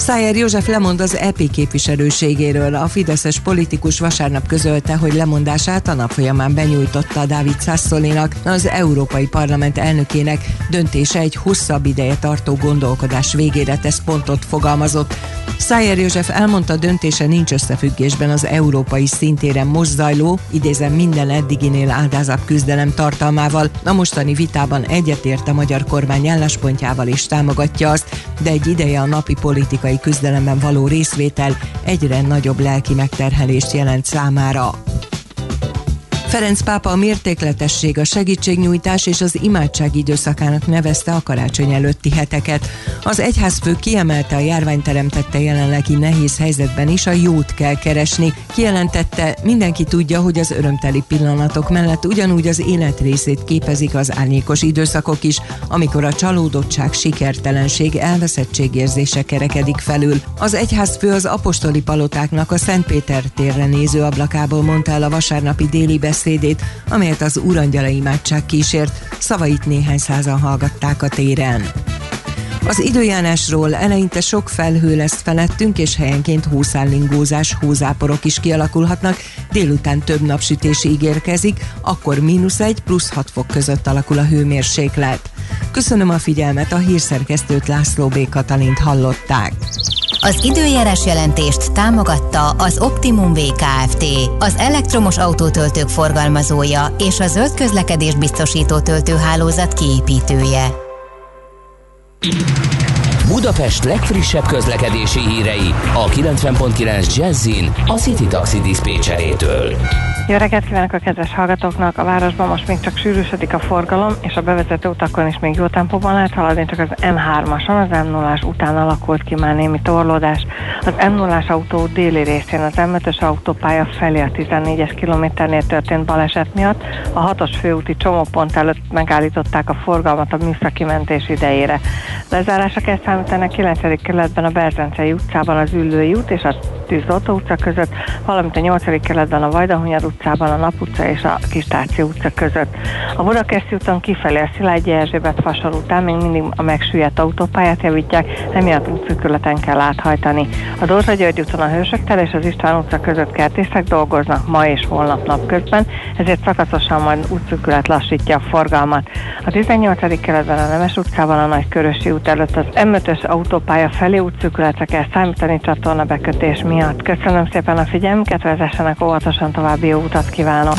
Szájer József lemond az EP képviselőségéről. A fideszes politikus vasárnap közölte, hogy lemondását a nap folyamán benyújtotta Dávid Sassolinak, az Európai Parlament elnökének döntése egy hosszabb ideje tartó gondolkodás végére tesz pontot fogalmazott. Szájer József elmondta, döntése nincs összefüggésben az európai szintéren most zajló, idézem minden eddiginél áldázabb küzdelem tartalmával. A mostani vitában egyetért a magyar kormány álláspontjával és támogatja azt, de egy ideje a napi politikai küzdelemben való részvétel egyre nagyobb lelki megterhelést jelent számára. Ferenc pápa a mértékletesség, a segítségnyújtás és az imádság időszakának nevezte a karácsony előtti heteket. Az egyházfő kiemelte a járvány teremtette jelenlegi nehéz helyzetben is a jót kell keresni. Kijelentette, mindenki tudja, hogy az örömteli pillanatok mellett ugyanúgy az élet részét képezik az árnyékos időszakok is, amikor a csalódottság, sikertelenség, elveszettségérzése kerekedik felül. Az egyházfő az apostoli palotáknak a Szentpéter térre néző ablakából mondta el a vasárnapi déli beszéd beszédét, amelyet az Urangyala imádság kísért, szavait néhány százan hallgatták a téren. Az időjárásról eleinte sok felhő lesz felettünk, és helyenként hószállingózás, hózáporok is kialakulhatnak, délután több napsütés ígérkezik, akkor mínusz egy plusz 6 fok között alakul a hőmérséklet. Köszönöm a figyelmet, a hírszerkesztőt László B. Katalint hallották. Az időjárás jelentést támogatta az Optimum VKFT, az elektromos autótöltők forgalmazója és a zöld közlekedés biztosító töltőhálózat kiépítője. Budapest legfrissebb közlekedési hírei a 90.9 Jazzin a City Taxi Dispécsejétől. Jó reggelt kívánok a kedves hallgatóknak! A városban most még csak sűrűsödik a forgalom, és a bevezető utakon is még jó tempóban lehet haladni, csak az M3-ason, az m 0 után alakult ki már némi torlódás. Az m 0 autó déli részén az M5-ös autópálya felé a 14-es kilométernél történt baleset miatt a 6-os főúti csomópont előtt megállították a forgalmat a műszaki mentés idejére. Lezárásra kell számítani a 9. kerületben a Berzencei utcában az Üllői út és a Tűzoltó utca között, valamint a 8. kerületben a Vajdahunyad utcában, a Nap utca és a Kistáci utca között. A Budakeszi úton kifelé a Szilágyi Erzsébet fasor után még mindig a megsüllyedt autópályát javítják, emiatt útszűkületen kell áthajtani. A Dózsa György úton a Hősök tel és az István utca között kertészek dolgoznak ma és holnap napközben, ezért szakaszosan majd útszűkület lassítja a forgalmat. A 18. keretben a Nemes utcában a Nagy Körösi út előtt az M5-ös autópálya felé útszűkületre kell számítani csatorna bekötés miatt. Köszönöm szépen a figyelmüket, vezessenek óvatosan további jó utat kívánok!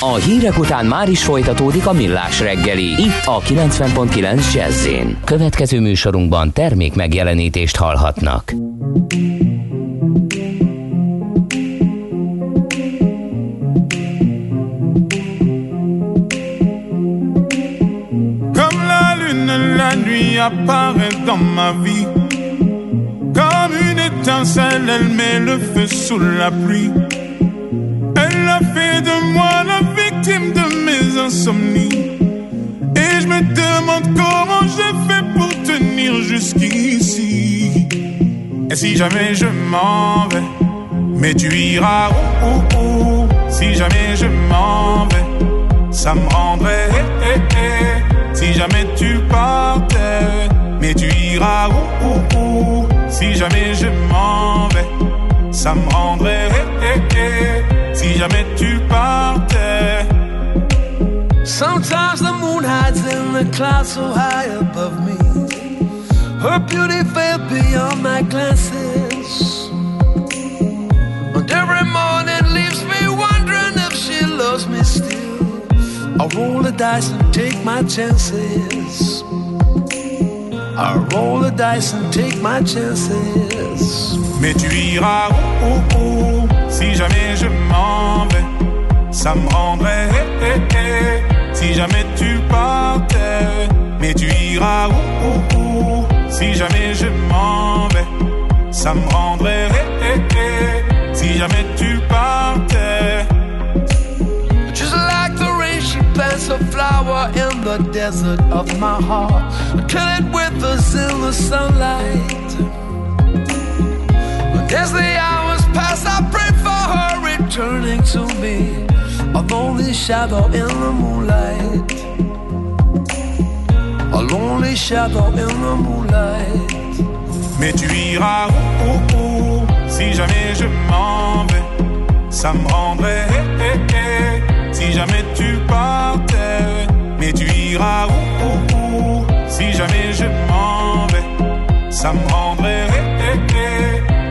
A hírek után már is folytatódik a millás reggeli, itt a 90.9 jazz Következő műsorunkban termék megjelenítést hallhatnak. Comme la lune, la nuit apparaît dans ma vie. Elle met le feu sous la pluie. Elle a fait de moi la victime de mes insomnies. Et je me demande comment j'ai fait pour tenir jusqu'ici. Et si jamais je m'en vais, mais tu iras où, où, où? Si jamais je m'en vais, ça me rendrait. eh, eh, eh. Si jamais tu partais, mais tu iras où, où? Si jamais je m'en vais, ça me rendrait. eh, eh, eh. Si jamais tu partais. Sometimes the moon hides in the clouds so high above me. Her beauty fell beyond my glances. And every morning leaves me wondering if she loves me still. I roll the dice and take my chances. I roll the dice and take my chances. Mais tu iras où, où, où? Si jamais je m'en vais Ça me rendrait eh, eh, eh. Si jamais tu partais Mais tu iras où, Si jamais je m'en vais Ça me rendrait a flower in the desert of my heart until it withers in the sunlight. But as the hours pass, I pray for her returning to me, a lonely shadow in the moonlight. A lonely shadow in the moonlight. Mais tu iras où, où, où Si jamais je m'en vais Ça me rendrait eh, eh, eh. Si jamais tu partais Mais tu iras où, où, où? Si jamais je m'en vais Ça me rendrait.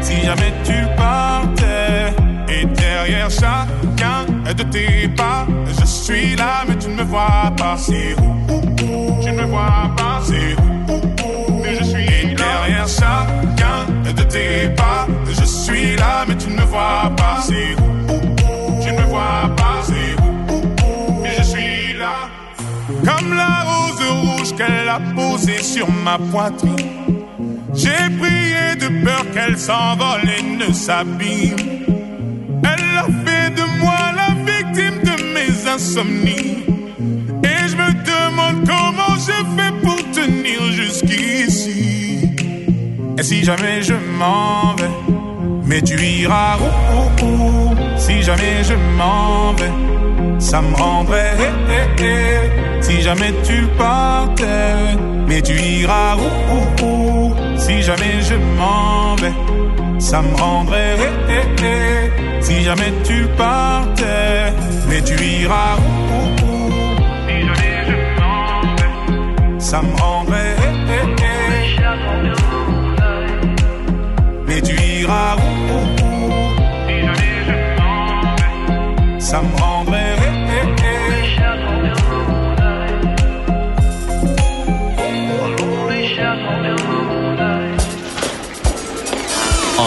Si jamais tu partais Et derrière chacun de tes pas Je suis là mais tu ne me vois pas. C'est où, où, où? Tu ne me vois pas. C'est où, où, où? Mais je suis Et derrière chacun de tes pas Je suis là mais tu ne me vois pas. C'est où, où, où? Tu ne me vois pas. C'est où, Comme la rose rouge qu'elle a posée sur ma poitrine. J'ai prié de peur qu'elle s'envole et ne s'abîme. Elle a fait de moi la victime de mes insomnies. Et je me demande comment je fais pour tenir jusqu'ici. Et si jamais je m'en vais Mais tu iras où, où, où? Si jamais je m'en vais Ça me rendrait eh, eh, eh. Si jamais tu partais Mais tu iras où, où, Si jamais je m'en vais Ça me rendrait eh. Si jamais tu partais Mais tu iras où, où, Si jamais je m'en vais Ça me rendrait. Mais tu iras où, où, où? Si jamais je m'en vais Ça me rendrait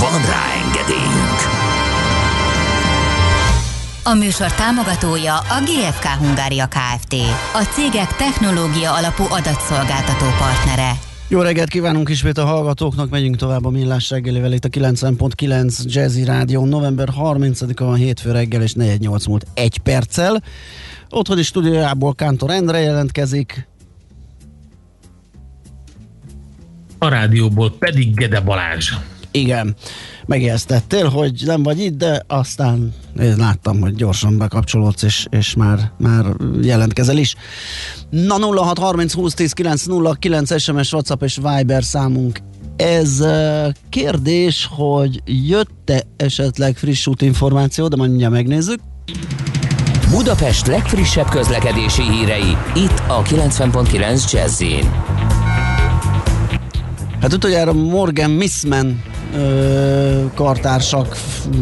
Van rá engedélyünk! A műsor támogatója a GFK Hungária Kft. A cégek technológia alapú adatszolgáltató partnere. Jó reggelt kívánunk ismét a hallgatóknak, megyünk tovább a millás reggelivel itt a 90.9 Jazzy Rádió november 30-a van hétfő reggel és 4-8 múlt egy perccel. Otthoni stúdiójából Kántor Endre jelentkezik. a rádióból pedig Gede Balázs. Igen, megijesztettél, hogy nem vagy itt, de aztán én láttam, hogy gyorsan bekapcsolódsz, és, és már, már jelentkezel is. Na 0630 20 10 909 SMS, WhatsApp és Viber számunk ez kérdés, hogy jött-e esetleg friss útinformáció, de majd mindjárt megnézzük. Budapest legfrissebb közlekedési hírei, itt a 90.9 jazz Hát utoljára Morgan Missman kartársak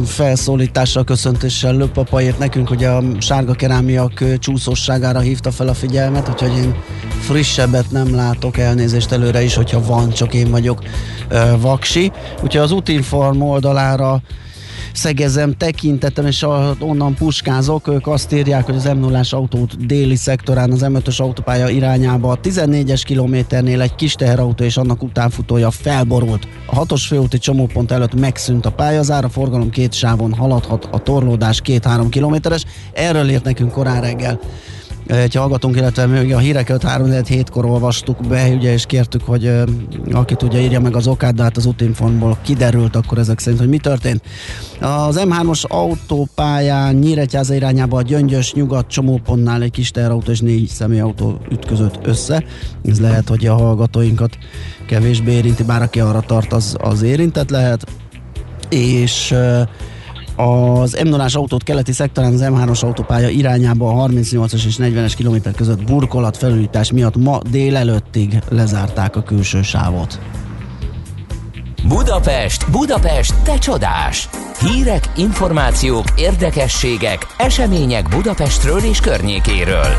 felszólítással, köszöntéssel löppapáért nekünk, hogy a sárga kerámiak csúszosságára hívta fel a figyelmet, úgyhogy én frissebbet nem látok, elnézést előre is, hogyha van, csak én vagyok ö, vaksi. Úgyhogy az Utinform oldalára szegezem, tekintetem, és onnan puskázok, ők azt írják, hogy az m 0 autót déli szektorán az M5-ös autópálya irányába a 14-es kilométernél egy kis teherautó és annak utánfutója felborult. A hatos főúti csomópont előtt megszűnt a pályazár, a forgalom két sávon haladhat a torlódás két-három kilométeres. Erről írt nekünk korán reggel egy hallgatónk, illetve mi a híreket 3 kor olvastuk be, ugye, és kértük, hogy aki tudja írja meg az okát, de hát az útinformból kiderült akkor ezek szerint, hogy mi történt. Az M3-os autópályán Nyíregyháza irányába a Gyöngyös nyugat csomópontnál egy kis teherautó és négy személyautó ütközött össze. Ez lehet, hogy a hallgatóinkat kevésbé érinti, bár aki arra tart, az, az érintett lehet. És az m 0 autót keleti szektorán az M3-as autópálya irányába a 38-as és 40-es kilométer között burkolat felújítás miatt ma délelőttig lezárták a külső sávot. Budapest, Budapest, te csodás! Hírek, információk, érdekességek, események Budapestről és környékéről.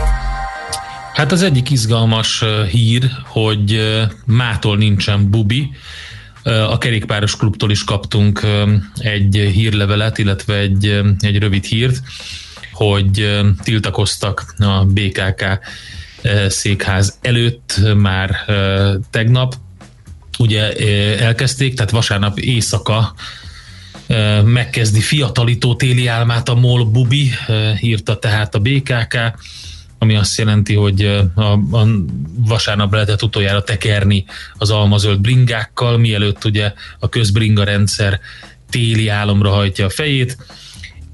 Hát az egyik izgalmas hír, hogy mától nincsen bubi, a kerékpáros klubtól is kaptunk egy hírlevelet, illetve egy, egy rövid hírt, hogy tiltakoztak a BKK székház előtt már tegnap. Ugye elkezdték, tehát vasárnap éjszaka megkezdi fiatalító téli álmát a MOL Bubi, írta tehát a BKK ami azt jelenti, hogy a, a vasárnap lehetett utoljára tekerni az almazöld bringákkal, mielőtt ugye a közbringa rendszer téli álomra hajtja a fejét.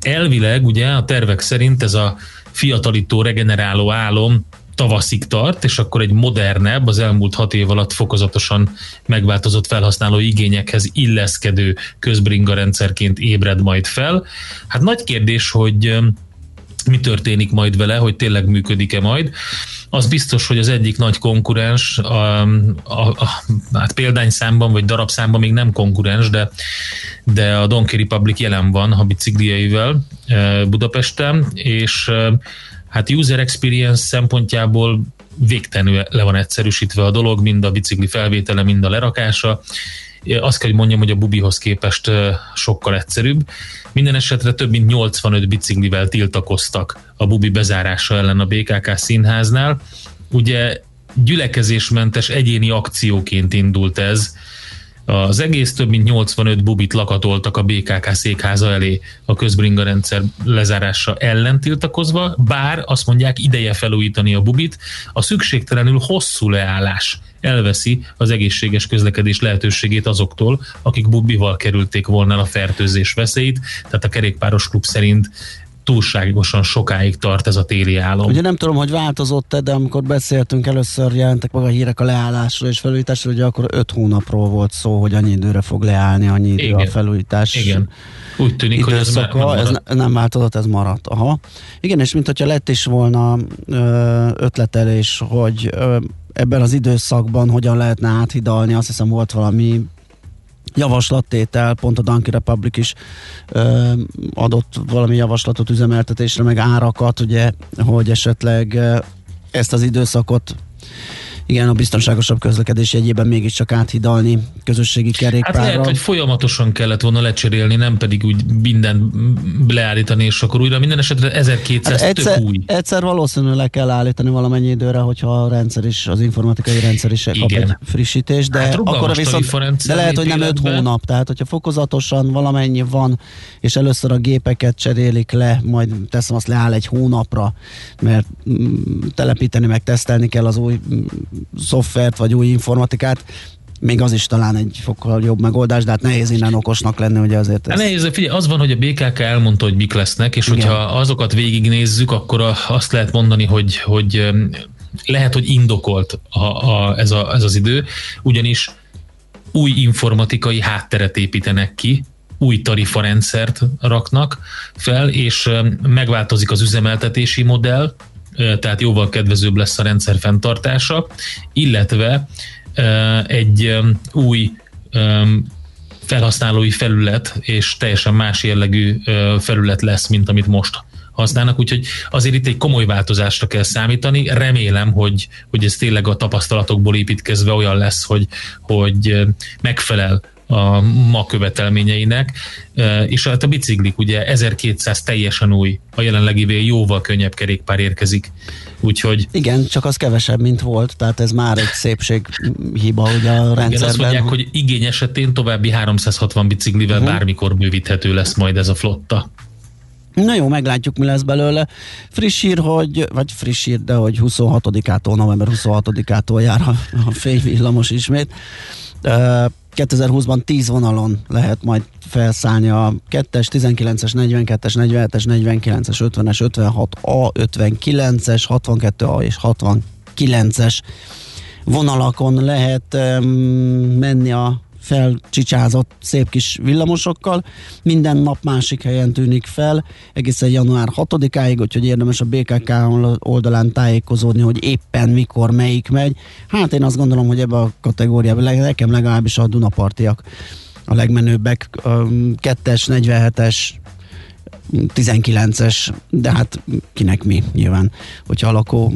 Elvileg ugye a tervek szerint ez a fiatalító, regeneráló álom tavaszig tart, és akkor egy modernebb, az elmúlt hat év alatt fokozatosan megváltozott felhasználó igényekhez illeszkedő közbringa rendszerként ébred majd fel. Hát nagy kérdés, hogy mi történik majd vele, hogy tényleg működik-e majd. Az biztos, hogy az egyik nagy konkurens, a, a, a, hát példányszámban vagy darabszámban még nem konkurens, de, de a Donkey Republic jelen van a biciklieivel e, Budapesten, és e, hát user experience szempontjából végtelenül le van egyszerűsítve a dolog, mind a bicikli felvétele, mind a lerakása. Azt kell, hogy mondjam, hogy a Bubihoz képest sokkal egyszerűbb minden esetre több mint 85 biciklivel tiltakoztak a bubi bezárása ellen a BKK színháznál. Ugye gyülekezésmentes egyéni akcióként indult ez, az egész több mint 85 bubit lakatoltak a BKK székháza elé a közbringa rendszer lezárása ellen tiltakozva, bár azt mondják ideje felújítani a bubit, a szükségtelenül hosszú leállás elveszi az egészséges közlekedés lehetőségét azoktól, akik bubival kerülték volna a fertőzés veszélyt, tehát a kerékpáros klub szerint túlságosan sokáig tart ez a téli álom. Ugye nem tudom, hogy változott-e, de amikor beszéltünk, először jelentek meg a hírek a leállásról és felújításról, ugye akkor öt hónapról volt szó, hogy annyi időre fog leállni, annyi idő Igen. a felújítás. Igen. Úgy tűnik, időszaka, hogy ez, nem, ez nem változott, ez maradt. Aha. Igen, és mint hogyha lett is volna ötletelés, hogy ebben az időszakban hogyan lehetne áthidalni, azt hiszem volt valami javaslattétel, pont a Donkey Republic is ö, adott valami javaslatot üzemeltetésre, meg árakat, ugye, hogy esetleg ezt az időszakot igen, a biztonságosabb közlekedés jegyében mégiscsak áthidalni közösségi kerékpárra. Hát lehet, hogy folyamatosan kellett volna lecserélni, nem pedig úgy minden leállítani, és akkor újra minden esetre 1200 hát egyszer, új. Egyszer valószínűleg le kell állítani valamennyi időre, hogyha a rendszer is, az informatikai rendszer is kap Igen. egy frissítés, de hát akkor viszont, de lehet, hogy nem 5 hónap, tehát hogyha fokozatosan valamennyi van, és először a gépeket cserélik le, majd teszem azt leáll egy hónapra, mert mm, telepíteni meg tesztelni kell az új szoftvert vagy új informatikát, még az is talán egy fokkal jobb megoldás, de hát nehéz innen okosnak lenni, ugye azért. Ez... Nehéz, figyelj, az van, hogy a BKK elmondta, hogy mik lesznek, és Igen. hogyha azokat végignézzük, akkor azt lehet mondani, hogy, hogy lehet, hogy indokolt a, a, ez, a, ez az idő, ugyanis új informatikai hátteret építenek ki, új tarifarendszert raknak fel, és megváltozik az üzemeltetési modell, tehát jóval kedvezőbb lesz a rendszer fenntartása, illetve egy új felhasználói felület és teljesen más jellegű felület lesz, mint amit most használnak, úgyhogy azért itt egy komoly változásra kell számítani. Remélem, hogy, hogy ez tényleg a tapasztalatokból építkezve olyan lesz, hogy, hogy megfelel a ma követelményeinek, és hát a biciklik ugye 1200 teljesen új, a jelenlegivel jóval könnyebb kerékpár érkezik. Úgyhogy... Igen, csak az kevesebb, mint volt, tehát ez már egy szépség hiba ugye a rendszerben. Igen, azt mondják, hogy igény esetén további 360 biciklivel uh-huh. bármikor bővíthető lesz majd ez a flotta. Na jó, meglátjuk, mi lesz belőle. Friss hír, hogy, vagy friss hír, de hogy 26-ától, november 26-ától jár a, a fényvillamos ismét. 2020-ban 10 vonalon lehet majd felszállni a 2-es, 19-es, 42-es, 47-es, 49-es, 50-es, 56A, 59-es, 62A és 69-es vonalakon lehet um, menni a felcsicsázott szép kis villamosokkal. Minden nap másik helyen tűnik fel, egészen január 6-áig, úgyhogy érdemes a BKK oldalán tájékozódni, hogy éppen mikor melyik megy. Hát én azt gondolom, hogy ebbe a kategóriában nekem legalábbis a Dunapartiak a legmenőbbek, 2-es, 47-es, 19-es, de hát kinek mi nyilván. Hogyha a lakó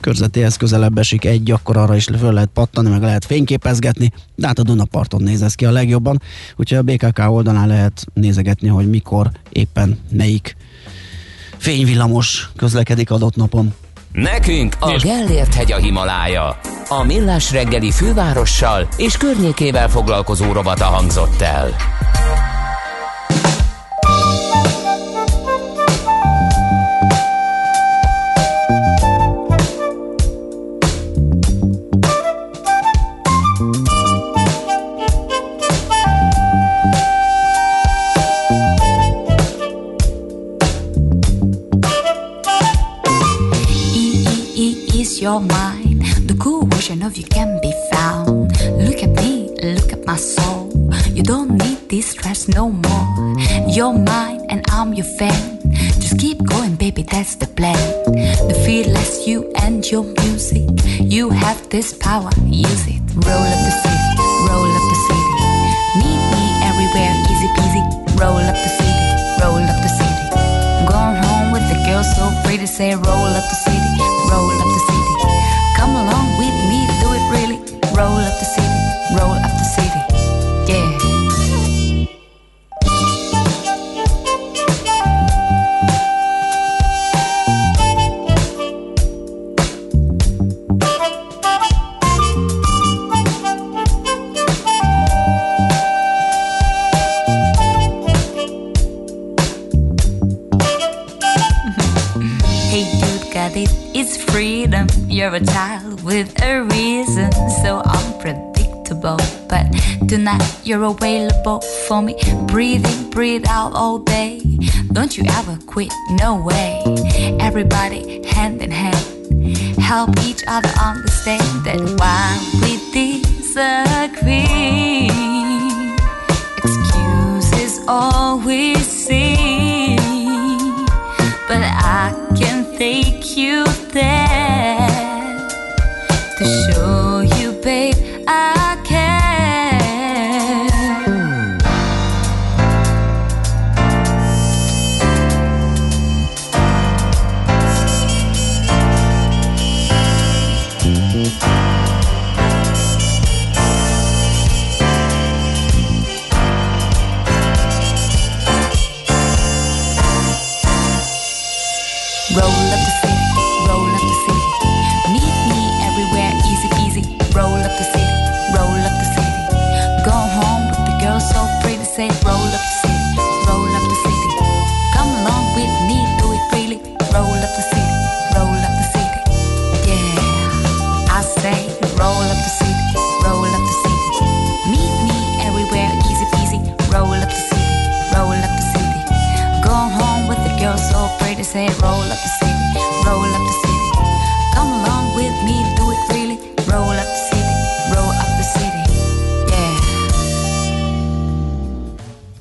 körzetéhez közelebb esik egy, akkor arra is föl lehet pattani, meg lehet fényképezgetni, de hát a Dunaparton néz ez ki a legjobban, úgyhogy a BKK oldalán lehet nézegetni, hogy mikor éppen melyik fényvillamos közlekedik adott napon. Nekünk a Gellért hegy a Himalája. A Millás reggeli fővárossal és környékével foglalkozó robata hangzott el. Your mind. The cool version of you can be found. Look at me, look at my soul. You don't need this stress no more. You're mine and I'm your fan. Just keep going, baby, that's the plan. The fearless you and your music. You have this power, use it. Roll up the city, roll up the city. Meet me everywhere, easy peasy. Roll up the city, roll up the city. Going home with the girl so pretty, say roll up the city, roll got it, it's freedom. You're a child with a reason, so unpredictable. But tonight you're available for me. Breathe in, breathe out all day. Don't you ever quit, no way. Everybody hand in hand. Help each other understand that while we disagree, excuses all we see. But I can take you there to show you, babe, I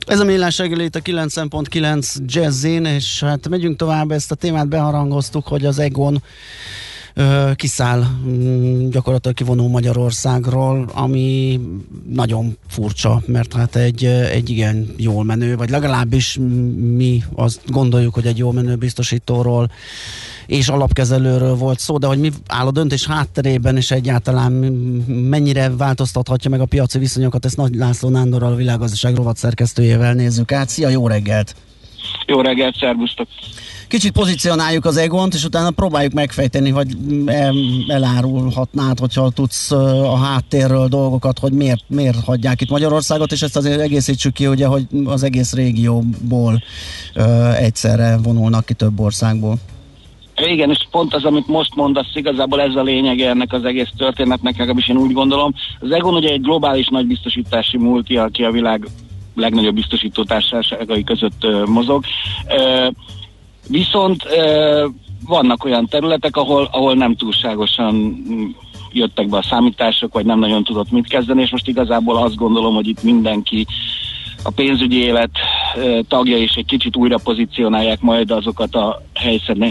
Ez a millás reggeli a 9.9 Jazzin, és hát megyünk tovább, ezt a témát beharangoztuk, hogy az Egon ö, kiszáll mm, gyakorlatilag kivonul Magyarországról, ami nagyon furcsa, mert hát egy, egy igen jól menő, vagy legalábbis mi azt gondoljuk, hogy egy jól menő biztosítóról és alapkezelőről volt szó, de hogy mi áll a döntés hátterében, és egyáltalán mennyire változtathatja meg a piaci viszonyokat, ezt Nagy László Nándorral, a világgazdaság rovat szerkesztőjével nézzük át. Szia, jó reggelt! Jó reggelt, szervusztok! Kicsit pozícionáljuk az Egont, és utána próbáljuk megfejteni, el, elárulhatnád, hogyha tudsz a háttérről dolgokat, hogy miért, miért hagyják itt Magyarországot, és ezt azért egészítsük ki, ugye, hogy az egész régióból ö, egyszerre vonulnak ki több országból. Igen, és pont az, amit most mondasz, igazából ez a lényege ennek az egész történetnek, legalábbis én úgy gondolom. Az Egon ugye egy globális nagy biztosítási multi, aki a világ legnagyobb biztosító társaságai között uh, mozog. Uh, viszont uh, vannak olyan területek, ahol, ahol nem túlságosan mm, jöttek be a számítások, vagy nem nagyon tudott mit kezdeni, és most igazából azt gondolom, hogy itt mindenki a pénzügyi élet tagja is egy kicsit újra pozícionálják majd azokat a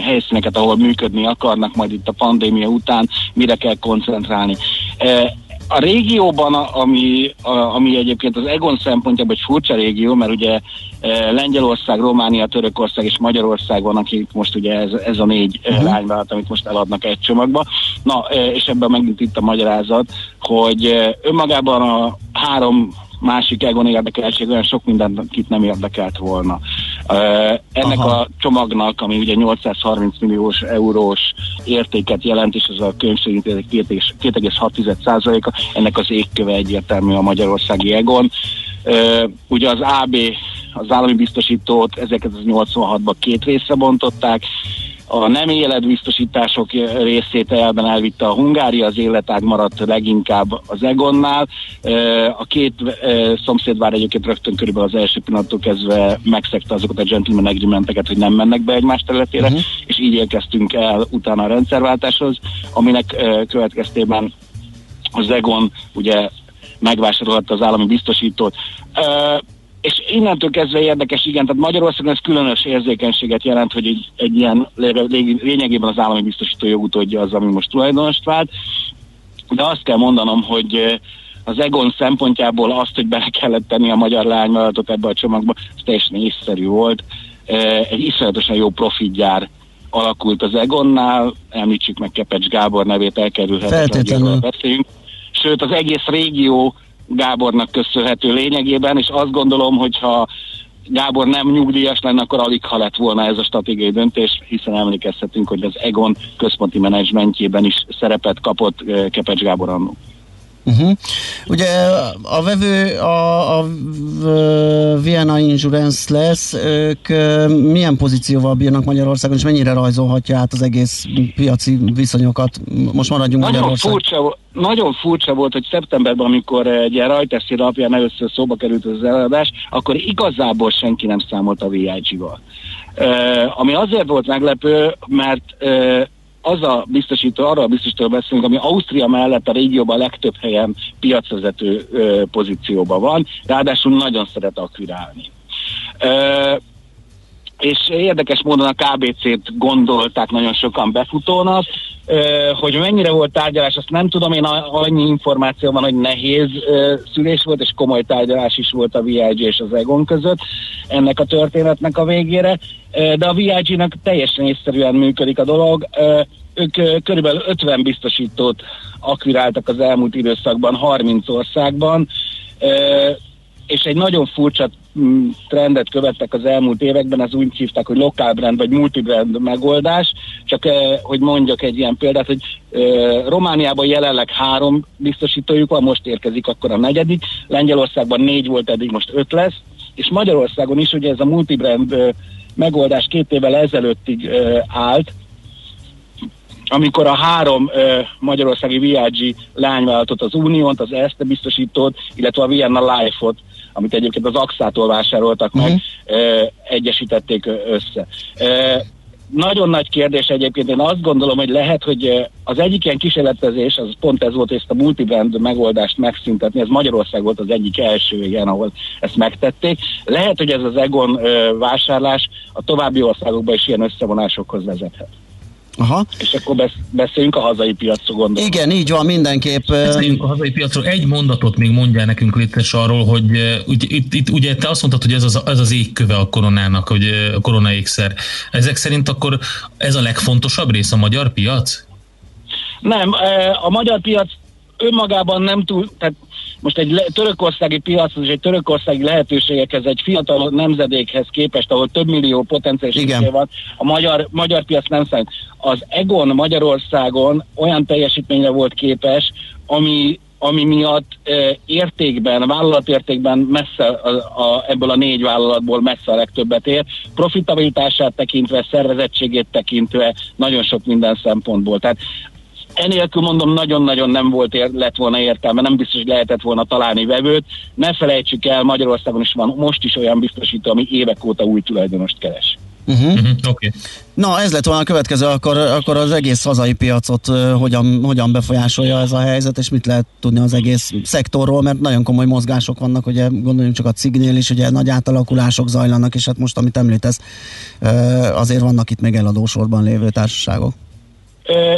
helyszíneket, ahol működni akarnak majd itt a pandémia után, mire kell koncentrálni. A régióban, ami, ami egyébként az Egon szempontjából egy furcsa régió, mert ugye Lengyelország, Románia, Törökország és Magyarország van, akik most ugye ez, ez a négy uh-huh. lányvállalat, amit most eladnak egy csomagba. Na, és ebben megint itt a magyarázat, hogy önmagában a három másik Egon érdekelség olyan sok mindent, akit nem érdekelt volna. Uh, ennek Aha. a csomagnak, ami ugye 830 milliós eurós értéket jelent, és ez a könyv szerint 2,6%-a, ennek az égköve egyértelmű a magyarországi Egon. Uh, ugye az AB, az állami biztosítót 1986-ban két részre bontották, a nem életbiztosítások részét elben elvitte a Hungária, az életág maradt leginkább az Egonnál. A két szomszédvár egyébként rögtön körülbelül az első pillanattól kezdve megszegte azokat a gentleman agreementeket, hogy nem mennek be egymás területére, uh-huh. és így érkeztünk el utána a rendszerváltáshoz, aminek következtében az Egon ugye megvásárolhatta az állami biztosítót és innentől kezdve érdekes, igen, tehát Magyarországon ez különös érzékenységet jelent, hogy egy, egy ilyen lényegében az állami biztosító jogutódja az, ami most tulajdonost vált, de azt kell mondanom, hogy az Egon szempontjából azt, hogy bele kellett tenni a magyar lányvállalatot ebbe a csomagba, ez teljesen észszerű volt. Egy iszonyatosan jó profitgyár alakult az Egonnál, említsük meg Kepecs Gábor nevét, elkerülhetetlen, beszéljünk. Sőt, az egész régió Gábornak köszönhető lényegében, és azt gondolom, hogyha Gábor nem nyugdíjas lenne, akkor alig ha lett volna ez a stratégiai döntés, hiszen emlékezhetünk, hogy az Egon központi menedzsmentjében is szerepet kapott eh, Kepecs Gábor annó. Uh-huh. Ugye a vevő a, a Vienna Insurance lesz, ők milyen pozícióval bírnak Magyarországon, és mennyire rajzolhatja át az egész piaci viszonyokat? Most maradjunk nagyon Magyarország. Furcsa, nagyon furcsa volt, hogy szeptemberben, amikor egy rajteszi alapján először szóba került az eladás, akkor igazából senki nem számolt a VIG-val. Uh, ami azért volt meglepő, mert uh, az a biztosító, arra a biztosító beszélünk, ami Ausztria mellett a régióban a legtöbb helyen piacvezető pozícióban van, ráadásul nagyon szeret akvirálni. És érdekes módon a KBC-t gondolták nagyon sokan befutónak, hogy mennyire volt tárgyalás, azt nem tudom, én annyi információ van, hogy nehéz szülés volt, és komoly tárgyalás is volt a VIG és az Egon között ennek a történetnek a végére, de a VIG-nak teljesen észszerűen működik a dolog. Ők körülbelül 50 biztosítót akviráltak az elmúlt időszakban 30 országban, és egy nagyon furcsa trendet követtek az elmúlt években, az úgy hívták, hogy lokál brand vagy multibrand megoldás, csak eh, hogy mondjak egy ilyen példát, hogy eh, Romániában jelenleg három biztosítójuk van, most érkezik akkor a negyedik, Lengyelországban négy volt, eddig most öt lesz, és Magyarországon is ugye ez a multibrand eh, megoldás két évvel ezelőttig állt, amikor a három ö, magyarországi VIG lányvállalatot, az Uniónt, az Erste biztosítót, illetve a Vienna Life-ot amit egyébként az AXA-tól vásároltak meg, uh-huh. egyesítették össze. nagyon nagy kérdés egyébként. Én azt gondolom, hogy lehet, hogy az egyik ilyen kísérletezés, az pont ez volt, hogy ezt a multibrand megoldást megszüntetni. Ez Magyarország volt az egyik első ilyen, ahol ezt megtették. Lehet, hogy ez az Egon vásárlás a további országokban is ilyen összevonásokhoz vezethet. Aha. És akkor besz- beszéljünk a hazai piacról gondolom. Igen, így van, mindenképp. Beszéljünk a hazai piacról. Egy mondatot még mondjál nekünk létes arról, hogy ugye, itt, itt, ugye te azt mondtad, hogy ez az, ez az égköve a koronának, hogy a koronaékszer. Ezek szerint akkor ez a legfontosabb rész a magyar piac? Nem, a magyar piac önmagában nem túl, tehát most egy le- törökországi piac, és egy törökországi lehetőségekhez, egy fiatal nemzedékhez képest, ahol több millió potenciális van, a magyar, magyar piac nem számít. Az Egon Magyarországon olyan teljesítményre volt képes, ami ami miatt e, értékben, vállalatértékben messze a, a, ebből a négy vállalatból messze a legtöbbet ér, profitabilitását tekintve, szervezettségét tekintve, nagyon sok minden szempontból. Tehát enélkül mondom, nagyon-nagyon nem volt ér, lett volna értelme, nem biztos, hogy lehetett volna találni vevőt. Ne felejtsük el, Magyarországon is van most is olyan biztosító, ami évek óta új tulajdonost keres. Uh-huh. Uh-huh, Oké. Na, ez lett volna a következő, akkor, akkor az egész hazai piacot ö, hogyan, hogyan befolyásolja ez a helyzet, és mit lehet tudni az egész szektorról, mert nagyon komoly mozgások vannak, ugye gondoljunk csak a cignél is, ugye nagy átalakulások zajlanak, és hát most, amit említesz, ö, azért vannak itt még eladósorban lévő társaságok.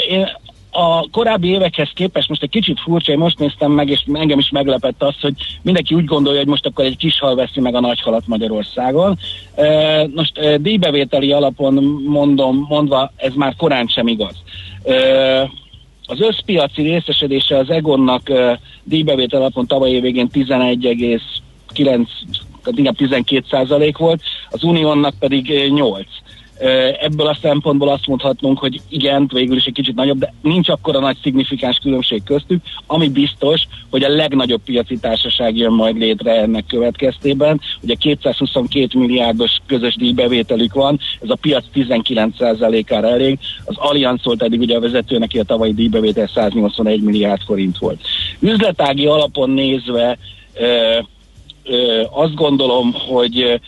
Én a korábbi évekhez képest most egy kicsit furcsa, én most néztem meg, és engem is meglepett az, hogy mindenki úgy gondolja, hogy most akkor egy kis hal veszi meg a nagy halat Magyarországon. Most díjbevételi alapon mondom, mondva, ez már korán sem igaz. Az összpiaci részesedése az Egonnak díjbevétel alapon tavaly év végén 11,9 tehát inkább 12 százalék volt, az Unionnak pedig ö, 8. Ebből a szempontból azt mondhatnunk, hogy igen, végül is egy kicsit nagyobb, de nincs akkora nagy szignifikáns különbség köztük, ami biztos, hogy a legnagyobb piaci társaság jön majd létre ennek következtében. Ugye 222 milliárdos közös díjbevételük van, ez a piac 19%-ára elég, az Allianz volt eddig ugye a vezető, neki a tavalyi díjbevétel 181 milliárd forint volt. Üzletági alapon nézve ö, ö, azt gondolom, hogy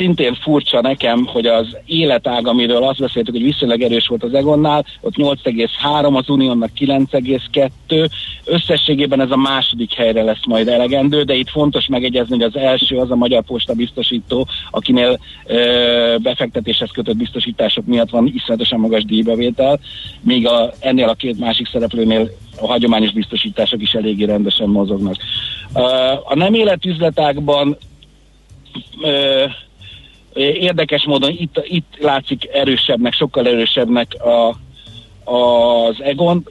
szintén furcsa nekem, hogy az életág, amiről azt beszéltük, hogy viszonylag erős volt az Egonnál, ott 8,3, az Unionnak 9,2, összességében ez a második helyre lesz majd elegendő, de itt fontos megegyezni, hogy az első az a Magyar Posta biztosító, akinél ö, befektetéshez kötött biztosítások miatt van iszonyatosan magas díjbevétel, míg a, ennél a két másik szereplőnél a hagyományos biztosítások is eléggé rendesen mozognak. A nem ö, érdekes módon itt, itt látszik erősebbnek, sokkal erősebbnek a, az Egon,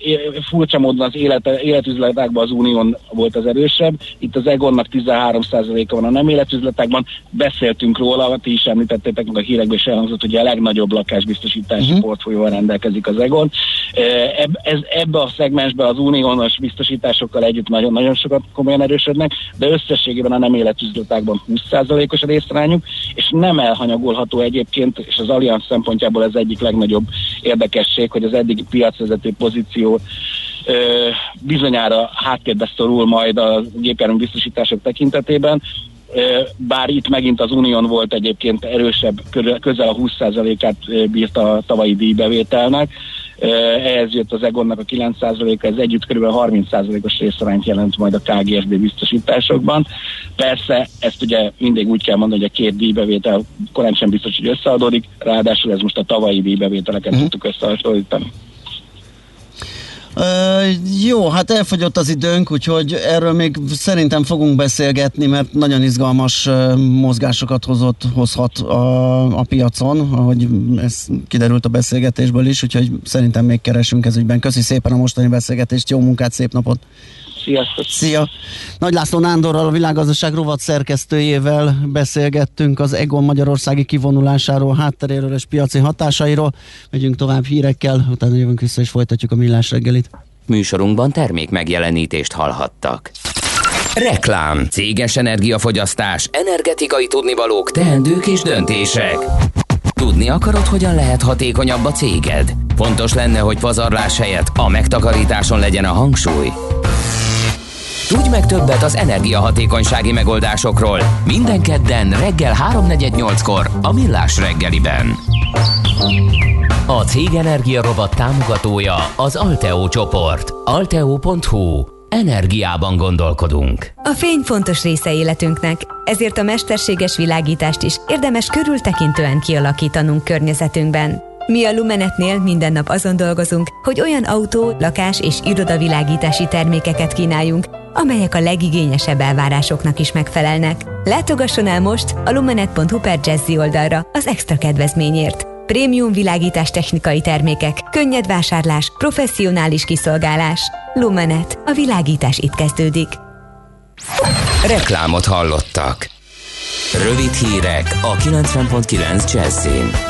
furcsa módon az élet, életüzletákban az Unión volt az erősebb, itt az Egonnak 13%-a van a nem életüzletákban, beszéltünk róla, ti is említettétek, meg a hírekben is elhangzott, hogy a legnagyobb lakásbiztosítási uh-huh. portfólióval rendelkezik az Egon. Eb, ez, ebbe a szegmensbe az uniónos biztosításokkal együtt nagyon-nagyon sokat komolyan erősödnek, de összességében a nem életüzletákban 20%-os a részrányuk, és nem elhanyagolható egyébként, és az Allianz szempontjából ez egyik legnagyobb érdekesség, hogy az eddigi piacvezető pozíció bizonyára háttérbe szorul majd a gépjármű biztosítások tekintetében, bár itt megint az Unión volt egyébként erősebb, közel a 20%-át ö, bírt a tavalyi díjbevételnek, ehhez jött az Egonnak a 9%-a, ez együtt kb. 30%-os részarányt jelent majd a KGSB biztosításokban. Persze ezt ugye mindig úgy kell mondani, hogy a két díjbevétel korán sem biztos, hogy összeadódik, ráadásul ez most a tavalyi díjbevételeket uh-huh. tudtuk összehasonlítani. Jó, hát elfogyott az időnk, úgyhogy erről még szerintem fogunk beszélgetni, mert nagyon izgalmas mozgásokat hozott, hozhat a, a piacon, ahogy ez kiderült a beszélgetésből is, úgyhogy szerintem még keresünk ez ügyben. Köszi szépen a mostani beszélgetést, jó munkát, szép napot! Sziasztok! Szia! Nagy László Nándorral, a világgazdaság rovat szerkesztőjével beszélgettünk az Egon Magyarországi kivonulásáról, hátteréről és piaci hatásairól. Megyünk tovább hírekkel, utána jövünk vissza és folytatjuk a millás reggelit. Műsorunkban termék megjelenítést hallhattak. Reklám, céges energiafogyasztás, energetikai tudnivalók, teendők és döntések. Tudni akarod, hogyan lehet hatékonyabb a céged? Fontos lenne, hogy pazarlás helyett a megtakarításon legyen a hangsúly. Tudj meg többet az energiahatékonysági megoldásokról. Minden kedden reggel 3.48-kor a Millás reggeliben. A Cég Energia Robot támogatója az Alteo csoport. Alteo.hu. Energiában gondolkodunk. A fény fontos része életünknek, ezért a mesterséges világítást is érdemes körültekintően kialakítanunk környezetünkben. Mi a Lumenetnél minden nap azon dolgozunk, hogy olyan autó, lakás és irodavilágítási termékeket kínáljunk, amelyek a legigényesebb elvárásoknak is megfelelnek. Látogasson el most a lumenet.hu per Jazzy oldalra az extra kedvezményért. Prémium világítás technikai termékek, könnyed vásárlás, professzionális kiszolgálás. Lumenet. A világítás itt kezdődik. Reklámot hallottak. Rövid hírek a 90.9 Jazzin.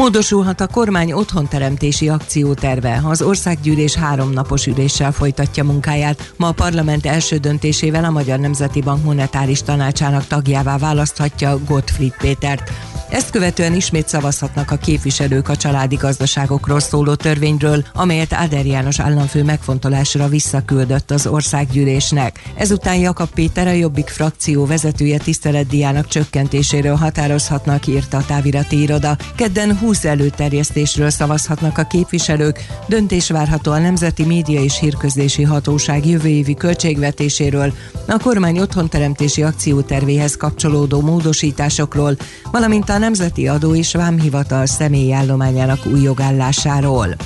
Módosulhat a kormány otthonteremtési akcióterve. Az országgyűlés háromnapos üléssel folytatja munkáját. Ma a parlament első döntésével a Magyar Nemzeti Bank monetáris tanácsának tagjává választhatja Gottfried Pétert. Ezt követően ismét szavazhatnak a képviselők a családi gazdaságokról szóló törvényről, amelyet Áder János államfő megfontolásra visszaküldött az országgyűlésnek. Ezután Jakab Péter a Jobbik frakció vezetője tiszteletdiának csökkentéséről határozhatnak, írta a távirati iroda. Kedden 20 előterjesztésről szavazhatnak a képviselők, döntés várható a Nemzeti Média és Hírközlési Hatóság jövő évi költségvetéséről, a kormány otthonteremtési akciótervéhez kapcsolódó módosításokról, valamint a Nemzeti Adó és Vámhivatal személyállományának új jogállásáról.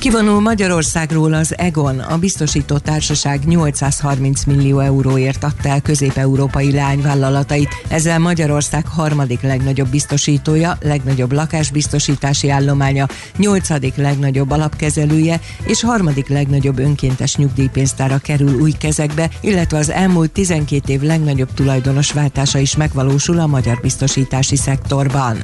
Kivonul Magyarországról az Egon, a biztosító társaság 830 millió euróért adta el közép-európai lányvállalatait. Ezzel Magyarország harmadik legnagyobb biztosítója, legnagyobb lakásbiztosítási állománya, nyolcadik legnagyobb alapkezelője és harmadik legnagyobb önkéntes nyugdíjpénztára kerül új kezekbe, illetve az elmúlt 12 év legnagyobb tulajdonos váltása is megvalósul a magyar biztosítási szektorban.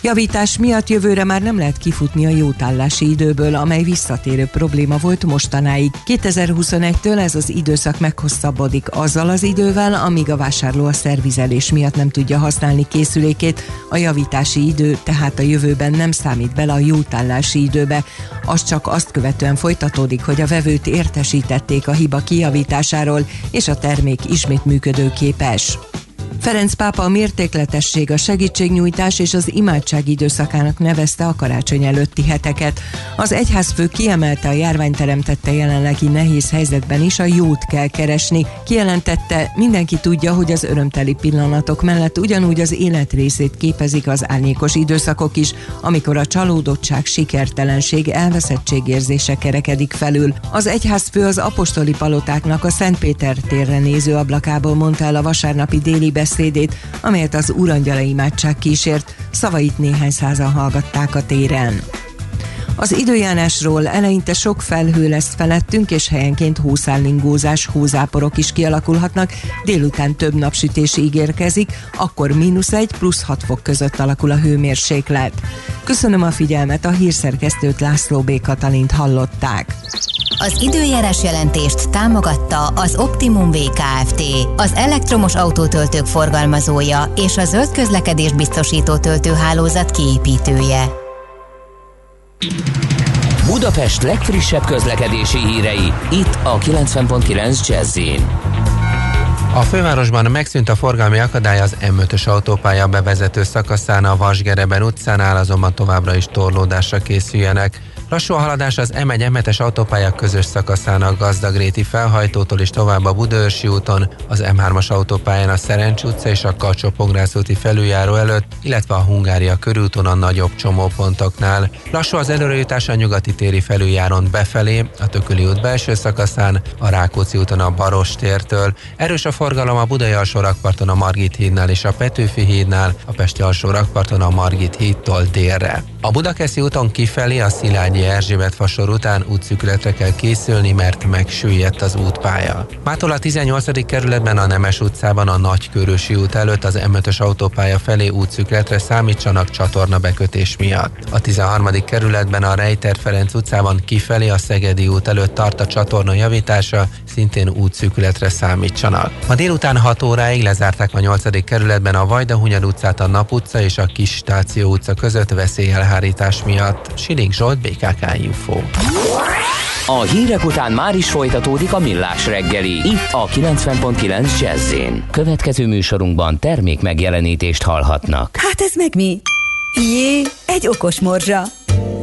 Javítás miatt jövőre már nem lehet kifutni a jótállási időből, amely visszatérő probléma volt mostanáig. 2021-től ez az időszak meghosszabbodik azzal az idővel, amíg a vásárló a szervizelés miatt nem tudja használni készülékét. A javítási idő tehát a jövőben nem számít bele a jótállási időbe. Az csak azt követően folytatódik, hogy a vevőt értesítették a hiba kijavításáról, és a termék ismét működőképes. Ferenc pápa a mértékletesség, a segítségnyújtás és az imádság időszakának nevezte a karácsony előtti heteket. Az egyházfő kiemelte a járvány teremtette jelenlegi nehéz helyzetben is a jót kell keresni. Kijelentette, mindenki tudja, hogy az örömteli pillanatok mellett ugyanúgy az élet részét képezik az árnyékos időszakok is, amikor a csalódottság, sikertelenség, elveszettség érzése kerekedik felül. Az egyházfő az apostoli palotáknak a Szentpéter térre néző ablakából mondta el a vasárnapi déli beszédét, amelyet az Urangyala imádság kísért, szavait néhány százan hallgatták a téren. Az időjárásról eleinte sok felhő lesz felettünk, és helyenként hószállingózás, hózáporok is kialakulhatnak, délután több napsütés ígérkezik, akkor mínusz egy plusz 6 fok között alakul a hőmérséklet. Köszönöm a figyelmet, a hírszerkesztőt László B. Katalint hallották. Az időjárás jelentést támogatta az Optimum VKFT, az elektromos autótöltők forgalmazója és a zöld közlekedés biztosító töltőhálózat kiépítője. Budapest legfrissebb közlekedési hírei, itt a 90.9 jazz a fővárosban megszűnt a forgalmi akadály az M5-ös autópálya bevezető szakaszán a Vasgereben utcánál, azonban továbbra is torlódásra készüljenek. Lassú a haladás az M1 m autópálya közös szakaszán a Gazdagréti felhajtótól és tovább a Budaörsi úton, az M3-as autópályán a Szerencs utca és a kacsó úti felüljáró előtt, illetve a Hungária körúton a nagyobb csomópontoknál. Lassú az előrejutás a nyugati téri felüljáron befelé, a Tököli út belső szakaszán, a Rákóczi úton a Baros tértől. Erős a forgalom a Budai alsó rakparton a Margit hídnál és a Petőfi hídnál, a Pesti alsó rakparton a Margit hídtól délre. A Budakeszi úton kifelé a Szilágyi Erzsébet fasor után útszükletre kell készülni, mert megsüllyedt az útpálya. Mától a 18. kerületben a Nemes utcában a Nagykörösi út előtt az M5-ös autópálya felé útszükletre számítsanak csatorna bekötés miatt. A 13. kerületben a Rejter Ferenc utcában kifelé a Szegedi út előtt tart a csatorna javítása, szintén útszükletre számítsanak. Ma délután 6 óráig lezárták a 8. kerületben a Vajdahunyad utcát a Nap utca és a Kis Stáció utca között veszélyelhárítás miatt. Siling Zsolt, BKK Info. A hírek után már is folytatódik a millás reggeli, itt a 90.9 jazz Következő műsorunkban termék megjelenítést hallhatnak. Hát ez meg mi? Jé, egy okos morzsa.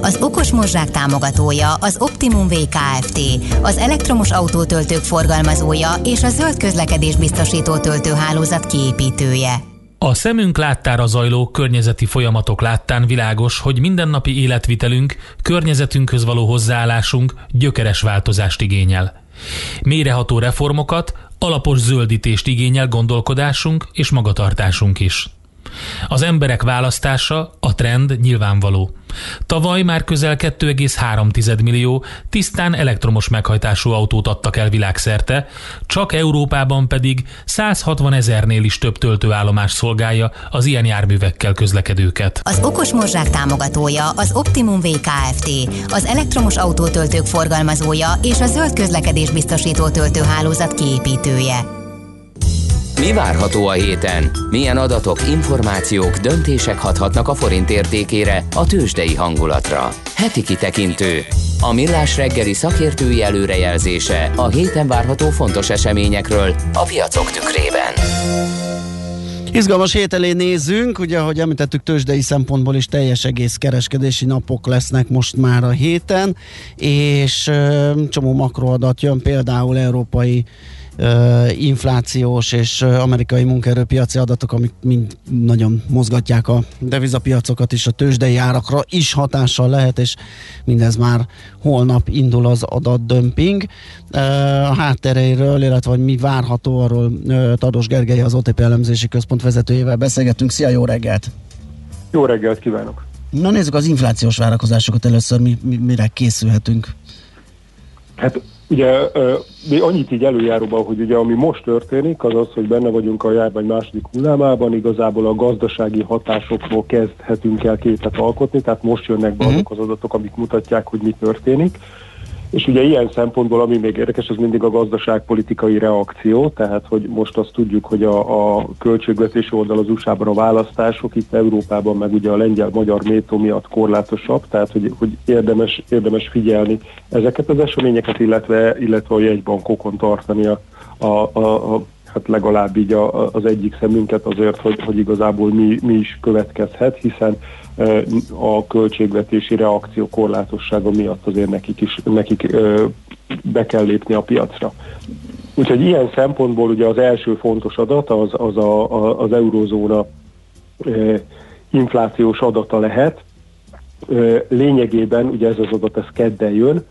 Az Okos Morzsák támogatója az Optimum VKFT, az elektromos autótöltők forgalmazója és a zöld közlekedés biztosító töltőhálózat kiépítője. A szemünk láttára zajló környezeti folyamatok láttán világos, hogy mindennapi életvitelünk, környezetünkhöz való hozzáállásunk gyökeres változást igényel. Méreható reformokat, alapos zöldítést igényel gondolkodásunk és magatartásunk is. Az emberek választása, a trend nyilvánvaló. Tavaly már közel 2,3 millió tisztán elektromos meghajtású autót adtak el világszerte, csak Európában pedig 160 ezernél is több töltőállomás szolgálja az ilyen járművekkel közlekedőket. Az Okos Morzsák támogatója az Optimum VKFT, az elektromos autótöltők forgalmazója és a zöld közlekedés biztosító töltőhálózat kiépítője. Mi várható a héten? Milyen adatok, információk, döntések hathatnak a forint értékére, a tőzsdei hangulatra? Heti kitekintő. A millás reggeli szakértői előrejelzése a héten várható fontos eseményekről a piacok tükrében. Izgalmas hét elé nézzünk, ugye, ahogy említettük, tőzsdei szempontból is teljes egész kereskedési napok lesznek most már a héten, és csomó makroadat jön, például európai inflációs és amerikai munkaerőpiaci adatok, amik mind nagyon mozgatják a devizapiacokat is, a tőzsdei árakra is hatással lehet, és mindez már holnap indul az adatdömping. A háttereiről, illetve hogy mi várható, arról Tados Gergely, az OTP elemzési központ vezetőjével beszélgetünk. Szia, jó reggelt! Jó reggelt kívánok! Na nézzük az inflációs várakozásokat először, mi, mi, mire készülhetünk. Hát Ugye mi annyit így előjáróban, hogy ugye ami most történik, az az, hogy benne vagyunk a járvány második hullámában, igazából a gazdasági hatásokról kezdhetünk el képet alkotni, tehát most jönnek be mhm. azok az adatok, amik mutatják, hogy mi történik. És ugye ilyen szempontból, ami még érdekes, az mindig a gazdaságpolitikai reakció, tehát hogy most azt tudjuk, hogy a, a költségvetési oldal az USA-ban a választások, itt Európában meg ugye a lengyel-magyar métó miatt korlátosabb, tehát hogy, hogy érdemes, érdemes figyelni ezeket az eseményeket, illetve, illetve a jegybankokon tartani a, a, a, a hát legalább így a, az egyik szemünket azért, hogy, hogy igazából mi, mi is következhet, hiszen a költségvetési reakció korlátossága miatt azért nekik is nekik be kell lépni a piacra. Úgyhogy ilyen szempontból ugye az első fontos adat az, az a, az eurozóna inflációs adata lehet. Lényegében ugye ez az adat ez kedden jön,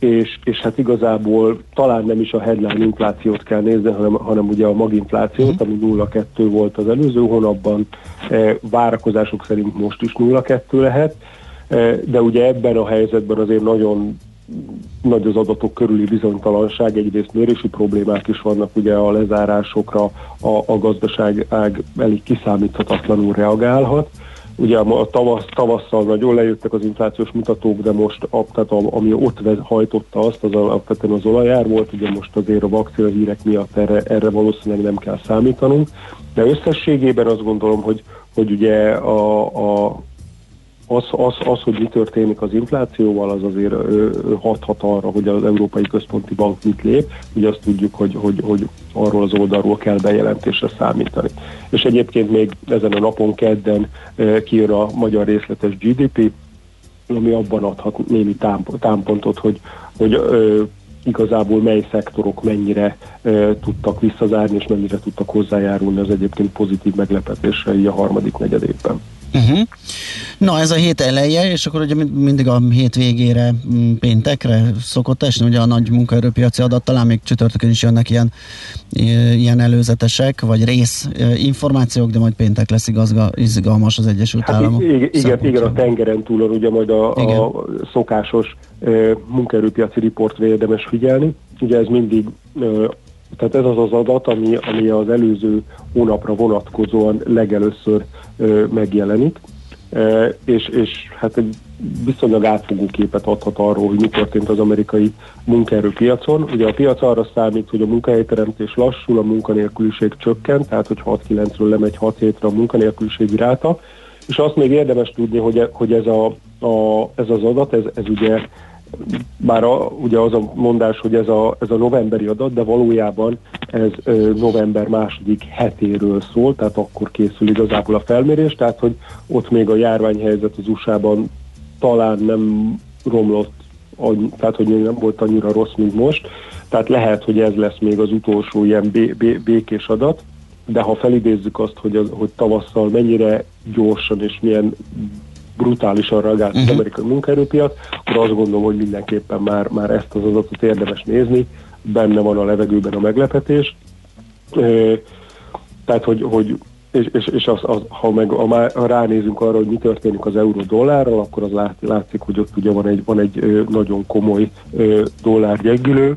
és, és hát igazából talán nem is a headline inflációt kell nézni, hanem, hanem ugye a maginflációt, ami 0,2 volt az előző hónapban, e, várakozások szerint most is 0,2 lehet, e, de ugye ebben a helyzetben azért nagyon nagy az adatok körüli bizonytalanság, egyrészt mérési problémák is vannak, ugye a lezárásokra a, a gazdaság ág elég kiszámíthatatlanul reagálhat, Ugye a tavasz, tavasszal nagyon lejöttek az inflációs mutatók, de most a, tehát a, ami ott hajtotta azt, az alapvetően az olajár volt, ugye most azért a vakcina hírek miatt erre, erre valószínűleg nem kell számítanunk, de összességében azt gondolom, hogy, hogy ugye a, a, az, az, az, hogy mi történik az inflációval, az azért hathat arra, hogy az Európai Központi Bank mit lép. Ugye azt tudjuk, hogy, hogy, hogy arról az oldalról kell bejelentésre számítani. És egyébként még ezen a napon kedden kijön a magyar részletes GDP, ami abban adhat némi támpontot, hogy, hogy igazából mely szektorok mennyire ö, tudtak visszazárni, és mennyire tudtak hozzájárulni az egyébként pozitív meglepetésre a harmadik negyed évben. Uh-huh. Na, ez a hét eleje, és akkor ugye mindig a hét végére mm, péntekre szokott esni, ugye a nagy munkaerőpiaci adat, talán még csütörtökön is jönnek ilyen, ilyen előzetesek, vagy rész információk, de majd péntek lesz igazga, izgalmas az Egyesült hát Államok. Igen, igen, igen, a tengeren túlon ugye majd a, a szokásos munkaerőpiaci riportra érdemes figyelni. Ugye ez mindig tehát ez az az adat, ami, ami az előző hónapra vonatkozóan legelőször megjelenik, e, és, és hát egy viszonylag átfogó képet adhat arról, hogy mi történt az amerikai munkaerőpiacon. Ugye a piac arra számít, hogy a munkahelyteremtés lassul, a munkanélküliség csökkent, tehát hogy 6-9-ről lemegy 6 hétre a munkanélküliség ráta, és azt még érdemes tudni, hogy, hogy ez, a, a, ez az adat, ez, ez ugye bár a, ugye az a mondás, hogy ez a, ez a novemberi adat, de valójában ez ö, november második hetéről szól, tehát akkor készül igazából a felmérés, tehát hogy ott még a járványhelyzet az USA-ban talán nem romlott, tehát hogy nem volt annyira rossz, mint most, tehát lehet, hogy ez lesz még az utolsó ilyen bé- bé- békés adat, de ha felidézzük azt, hogy, az, hogy tavasszal mennyire gyorsan és milyen brutálisan reagált uh-huh. az amerikai munkaerőpiac, akkor azt gondolom, hogy mindenképpen már, már ezt az adatot érdemes nézni, benne van a levegőben a meglepetés. Tehát, hogy, hogy és, és, és az, az, ha, meg, ha ránézünk arra, hogy mi történik az euró-dollárral, akkor az lát, látszik, hogy ott ugye van egy, van egy nagyon komoly dollár gyengülő,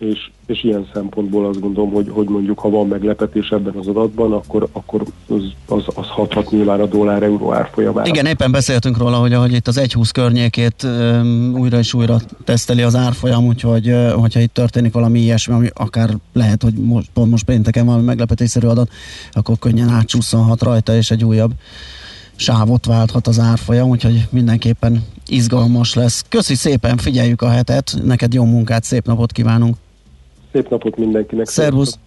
és, és ilyen szempontból azt gondolom, hogy, hogy mondjuk ha van meglepetés ebben az adatban, akkor, akkor az, az, az hathat nyilván a dollár-euró árfolyamára. Igen, éppen beszéltünk róla, hogy ahogy itt az 1.20 környékét um, újra és újra teszteli az árfolyam, úgyhogy uh, hogyha itt történik valami ilyesmi, ami akár lehet, hogy most, pont most pénteken valami meglepetésszerű adat, akkor könnyen átcsúszhat rajta, és egy újabb sávot válthat az árfolyam, úgyhogy mindenképpen izgalmas lesz. Köszi szépen, figyeljük a hetet, neked jó munkát, szép napot kívánunk! Szép napot mindenkinek. Szervusz!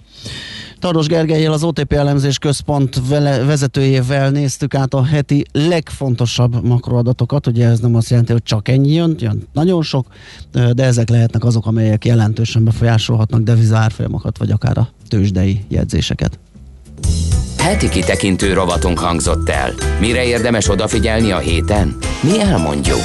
Tardos Gergelyel az OTP elemzés központ vele, vezetőjével néztük át a heti legfontosabb makroadatokat. Ugye ez nem azt jelenti, hogy csak ennyi jön, jön nagyon sok, de ezek lehetnek azok, amelyek jelentősen befolyásolhatnak devizárfolyamokat, vagy akár a tőzsdei jegyzéseket. Heti kitekintő rovatunk hangzott el. Mire érdemes odafigyelni a héten? Mi elmondjuk.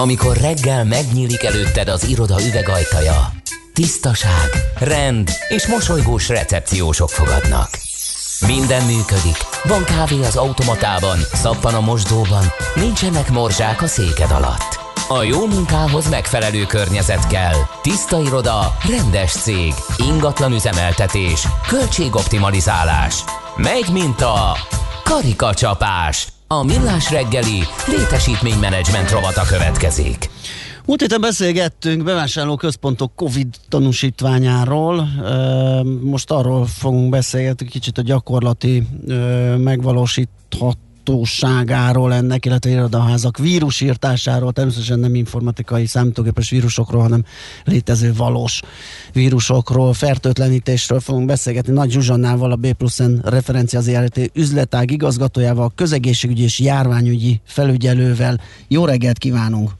Amikor reggel megnyílik előtted az iroda üvegajtaja, tisztaság, rend és mosolygós recepciósok fogadnak. Minden működik, van kávé az automatában, szappan a mosdóban, nincsenek morzsák a széked alatt. A jó munkához megfelelő környezet kell. Tiszta iroda, rendes cég, ingatlan üzemeltetés, költségoptimalizálás. Megy, mint a karikacsapás. A millás reggeli létesítménymenedzsment rovata következik. Múlt héten beszélgettünk bevásárló központok Covid tanúsítványáról. Most arról fogunk beszélgetni kicsit a gyakorlati megvalósíthat hatóságáról ennek, illetve irodaházak vírusírtásáról, természetesen nem informatikai számítógépes vírusokról, hanem létező valós vírusokról, fertőtlenítésről fogunk beszélgetni. Nagy Zsuzsannával, a B plusz N referencia ZRT üzletág igazgatójával, közegészségügyi és járványügyi felügyelővel. Jó reggelt kívánunk!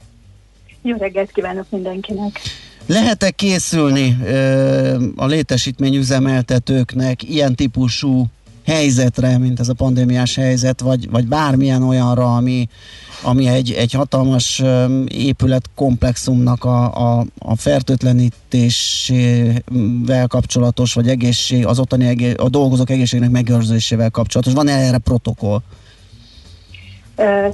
Jó reggelt kívánok mindenkinek! Lehet-e készülni ö, a létesítményüzemeltetőknek ilyen típusú helyzetre, mint ez a pandémiás helyzet, vagy, vagy bármilyen olyanra, ami, ami egy, egy hatalmas épület komplexumnak a, a, a fertőtlenítésével kapcsolatos, vagy egészség, az ottani egész, a dolgozók egészségnek megőrzésével kapcsolatos. Van erre protokoll?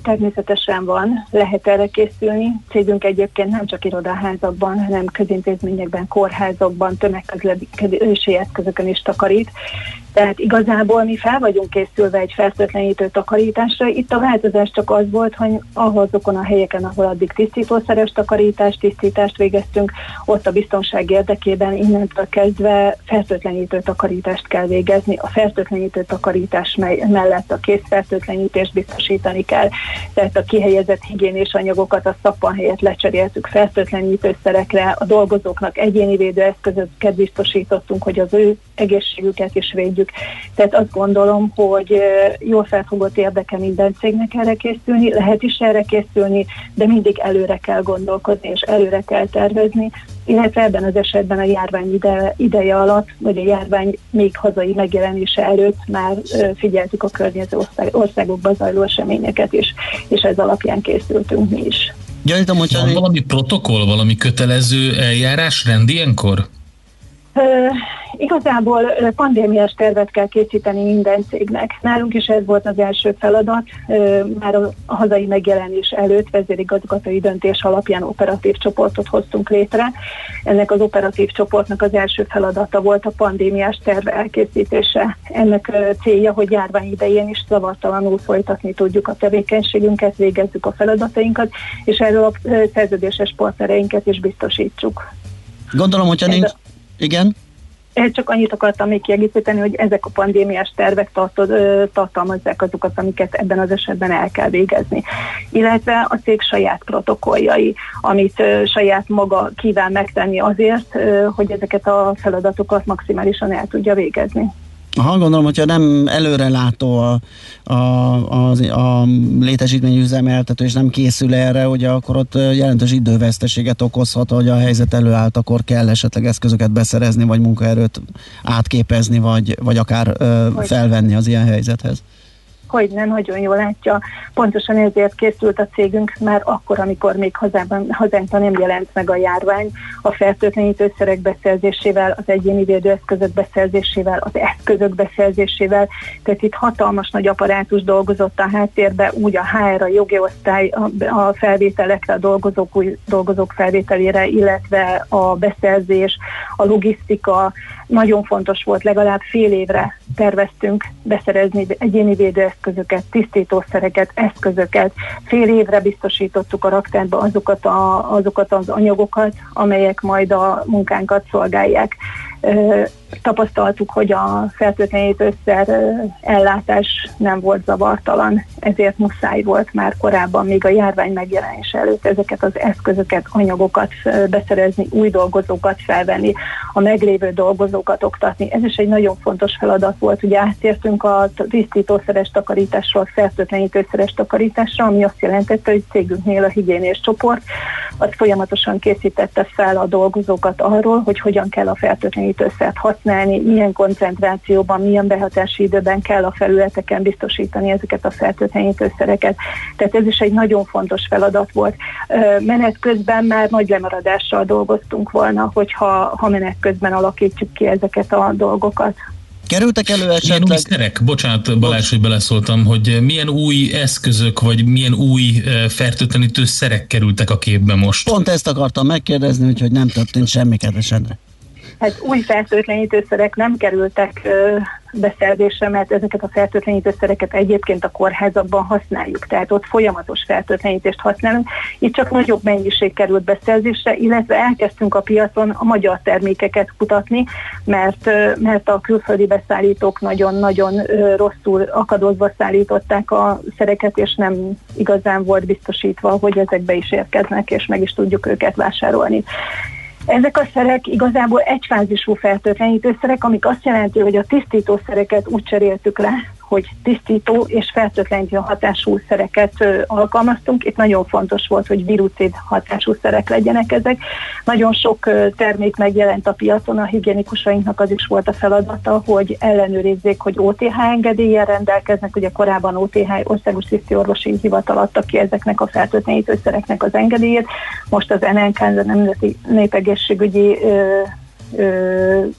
Természetesen van, lehet erre készülni. Cégünk egyébként nem csak irodaházakban, hanem közintézményekben, kórházakban, tömegközlekedési eszközökön is takarít. Tehát igazából mi fel vagyunk készülve egy fertőtlenítő takarításra. Itt a változás csak az volt, hogy azokon a helyeken, ahol addig tisztítószeres takarítást, tisztítást végeztünk, ott a biztonság érdekében innentől kezdve fertőtlenítő takarítást kell végezni. A fertőtlenítő takarítás mellett a készfertőtlenítést biztosítani kell. Tehát a kihelyezett higiénés anyagokat a szappan helyett lecseréltük fertőtlenítőszerekre, a dolgozóknak egyéni védőeszközöket biztosítottunk, hogy az ő egészségüket is védjük. Tehát azt gondolom, hogy jól felfogott érdeke minden cégnek erre készülni, lehet is erre készülni, de mindig előre kell gondolkodni és előre kell tervezni, illetve ebben az esetben a járvány ide, ideje alatt, vagy a járvány még hazai megjelenése előtt már figyeltük a környező ország, országokban zajló eseményeket is, és ez alapján készültünk mi is. Gyanítom, hogy Van valami protokoll, valami kötelező eljárás rend ilyenkor? Igazából pandémiás tervet kell készíteni minden cégnek. Nálunk is ez volt az első feladat, már a hazai megjelenés előtt vezérigazgatói döntés alapján operatív csoportot hoztunk létre. Ennek az operatív csoportnak az első feladata volt a pandémiás terve elkészítése. Ennek célja, hogy járvány idején is zavartalanul folytatni tudjuk a tevékenységünket, végezzük a feladatainkat, és erről a szerződéses partnereinket is biztosítsuk. Gondolom, hogyha nincs... Igen? Csak annyit akartam még kiegészíteni, hogy ezek a pandémiás tervek tartod, tartalmazzák azokat, amiket ebben az esetben el kell végezni. Illetve a cég saját protokolljai, amit saját maga kíván megtenni azért, hogy ezeket a feladatokat maximálisan el tudja végezni. Ha gondolom, hogyha nem előrelátó a, a, a, a létesítményüzemeltető, és nem készül erre, hogy akkor ott jelentős időveszteséget okozhat, hogy a helyzet előállt, akkor kell esetleg eszközöket beszerezni, vagy munkaerőt átképezni, vagy, vagy akár ö, felvenni az ilyen helyzethez hogy nem nagyon jól látja. Pontosan ezért készült a cégünk már akkor, amikor még hazában, hazánkban nem jelent meg a járvány, a fertőtlenítőszerek beszerzésével, az egyéni védőeszközök beszerzésével, az eszközök beszerzésével. Tehát itt hatalmas nagy apparátus dolgozott a háttérbe, úgy a HR, a jogi osztály, a felvételekre, a dolgozók, új dolgozók felvételére, illetve a beszerzés, a logisztika, nagyon fontos volt, legalább fél évre terveztünk beszerezni egyéni védőeszközöket, tisztítószereket, eszközöket. Fél évre biztosítottuk a raktárba azokat, a, azokat az anyagokat, amelyek majd a munkánkat szolgálják tapasztaltuk, hogy a fertőtlenítőszer ellátás nem volt zavartalan, ezért muszáj volt már korábban, még a járvány megjelenés előtt ezeket az eszközöket, anyagokat beszerezni, új dolgozókat felvenni, a meglévő dolgozókat oktatni. Ez is egy nagyon fontos feladat volt. Ugye átértünk a tisztítószeres takarításról fertőtlenítőszeres takarításra, ami azt jelentette, hogy cégünknél a higiénés csoport az folyamatosan készítette fel a dolgozókat arról, hogy hogyan kell a fertőtlenítőszeres fertőtlenítőszert használni, milyen koncentrációban, milyen behatási időben kell a felületeken biztosítani ezeket a fertőtlenítőszereket. Tehát ez is egy nagyon fontos feladat volt. Menet közben már nagy lemaradással dolgoztunk volna, hogyha ha menet közben alakítjuk ki ezeket a dolgokat. Kerültek elő esetleg? Milyen új szerek? Bocsánat, Balázs, hogy beleszóltam, hogy milyen új eszközök, vagy milyen új fertőtlenítő szerek kerültek a képbe most? Pont ezt akartam megkérdezni, úgyhogy nem történt semmi kedvesedre. Hát új fertőtlenítőszerek nem kerültek ö, beszerzésre, mert ezeket a fertőtlenítőszereket egyébként a kórházakban használjuk, tehát ott folyamatos fertőtlenítést használunk. Itt csak nagyobb mennyiség került beszerzésre, illetve elkezdtünk a piacon a magyar termékeket kutatni, mert, mert a külföldi beszállítók nagyon-nagyon rosszul akadozva szállították a szereket, és nem igazán volt biztosítva, hogy ezekbe is érkeznek, és meg is tudjuk őket vásárolni. Ezek a szerek igazából egyfázisú fertőtlenítőszerek, amik azt jelenti, hogy a tisztítószereket úgy cseréltük le, hogy tisztító és fertőtlenítő hatású szereket alkalmaztunk. Itt nagyon fontos volt, hogy virucid hatású szerek legyenek ezek. Nagyon sok termék megjelent a piacon, a higienikusainknak az is volt a feladata, hogy ellenőrizzék, hogy OTH engedéllyel rendelkeznek. Ugye korábban OTH, Országos Tiszti Orvosi Hivatal adta ki ezeknek a fertőtlenítőszereknek az engedélyét. Most az NNK, a Nemzeti Népegészségügyi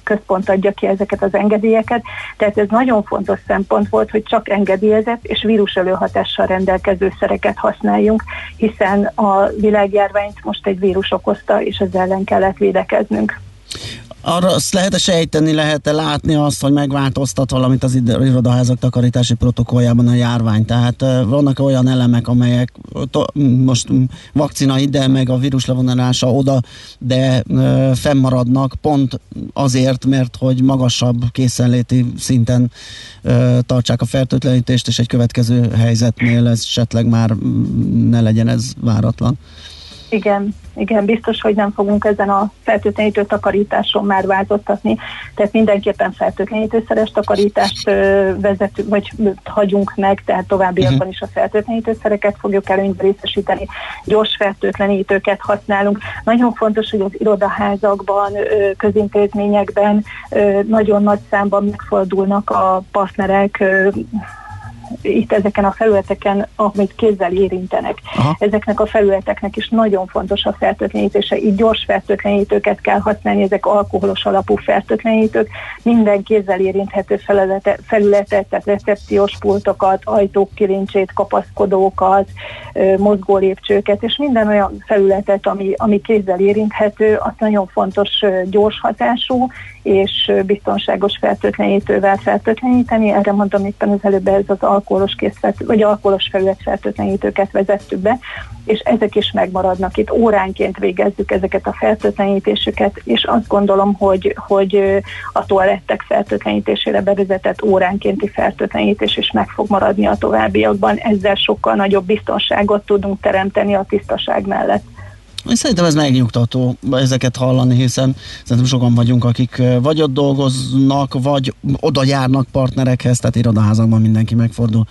központ adja ki ezeket az engedélyeket. Tehát ez nagyon fontos szempont volt, hogy csak engedélyezett és víruselőhatással rendelkező szereket használjunk, hiszen a világjárványt most egy vírus okozta, és ezzel ellen kellett védekeznünk arra azt lehet-e sejteni, lehet-e látni azt, hogy megváltoztat valamit az irodaházak takarítási protokolljában a járvány. Tehát vannak olyan elemek, amelyek most vakcina ide, meg a vírus levonulása oda, de fennmaradnak pont azért, mert hogy magasabb készenléti szinten tartsák a fertőtlenítést, és egy következő helyzetnél ez esetleg már ne legyen ez váratlan. Igen, igen, biztos, hogy nem fogunk ezen a fertőtlenítő takarításon már változtatni, tehát mindenképpen fertőtlenítőszeres takarítást vezetünk, vagy hagyunk meg, tehát továbbiakban uh-huh. is a fertőtlenítőszereket fogjuk előnybe részesíteni, gyors fertőtlenítőket használunk. Nagyon fontos, hogy az irodaházakban, közintézményekben nagyon nagy számban megfordulnak a partnerek itt ezeken a felületeken, amit kézzel érintenek. Aha. Ezeknek a felületeknek is nagyon fontos a fertőtlenítése. Így gyors fertőtlenítőket kell használni, ezek alkoholos alapú fertőtlenítők. Minden kézzel érinthető felülete, felületet, tehát recepciós pultokat, ajtók kilincsét, kapaszkodókat, mozgó lépcsőket, és minden olyan felületet, ami, ami kézzel érinthető, azt nagyon fontos gyors hatású, és biztonságos fertőtlenítővel fertőtleníteni. Erre mondtam éppen az előbb ez az alkoholos készlet, vagy alkoholos felület fertőtlenítőket vezettük be, és ezek is megmaradnak. Itt óránként végezzük ezeket a fertőtlenítéseket, és azt gondolom, hogy, hogy a toalettek fertőtlenítésére bevezetett óránkénti fertőtlenítés is meg fog maradni a továbbiakban. Ezzel sokkal nagyobb biztonságot tudunk teremteni a tisztaság mellett. Szerintem ez megnyugtató ezeket hallani, hiszen szerintem sokan vagyunk, akik vagy ott dolgoznak, vagy oda járnak partnerekhez, tehát irodaházakban mindenki megfordul,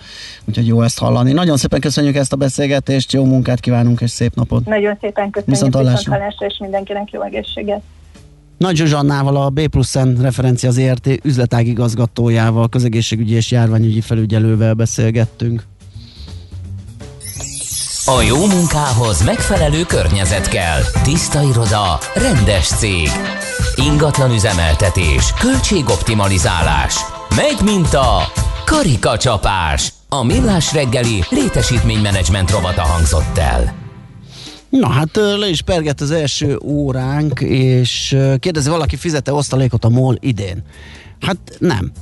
úgyhogy jó ezt hallani. Nagyon szépen köszönjük ezt a beszélgetést, jó munkát kívánunk, és szép napot! Nagyon szépen köszönjük, viszont hallásra, és mindenkinek jó egészséget! Nagy Zsuzsannával, a B plusz referencia az ERT üzletágigazgatójával, közegészségügyi és járványügyi felügyelővel beszélgettünk. A jó munkához megfelelő környezet kell. Tiszta iroda, rendes cég. Ingatlan üzemeltetés, költségoptimalizálás. Megy mint a karikacsapás. A millás reggeli létesítménymenedzsment rovata hangzott el. Na hát le is pergett az első óránk, és kérdezi valaki, fizete osztalékot a MOL idén? Hát nem.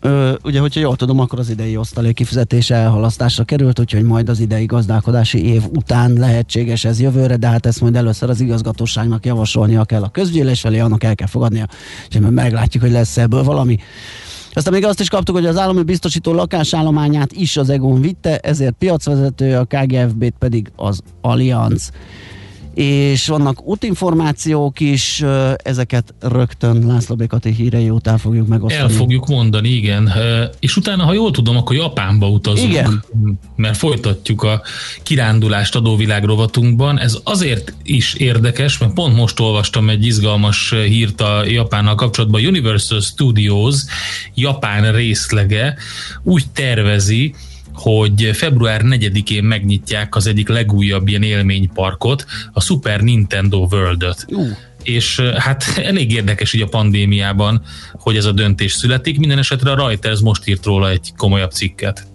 Ö, ugye, hogyha jól tudom, akkor az idei osztalék kifizetése elhalasztásra került, úgyhogy majd az idei gazdálkodási év után lehetséges ez jövőre, de hát ezt majd először az igazgatóságnak javasolnia kell a közgyűlés felé, annak el kell fogadnia, és meglátjuk, hogy lesz ebből valami. Aztán még azt is kaptuk, hogy az állami biztosító lakásállományát is az EGON vitte, ezért piacvezető, a KGFB-t pedig az Allianz és vannak útinformációk is, ezeket rögtön László Békati hírei után fogjuk megosztani. El fogjuk mondani, igen. És utána, ha jól tudom, akkor Japánba utazunk. Igen. Mert folytatjuk a kirándulást adóvilág rovatunkban. Ez azért is érdekes, mert pont most olvastam egy izgalmas hírt a Japánnal kapcsolatban. Universal Studios Japán részlege úgy tervezi, hogy február 4-én megnyitják az egyik legújabb ilyen élményparkot, a Super Nintendo World-öt. Uh. És hát (laughs) elég érdekes így a pandémiában, hogy ez a döntés születik. Minden esetre a Reuters most írt róla egy komolyabb cikket.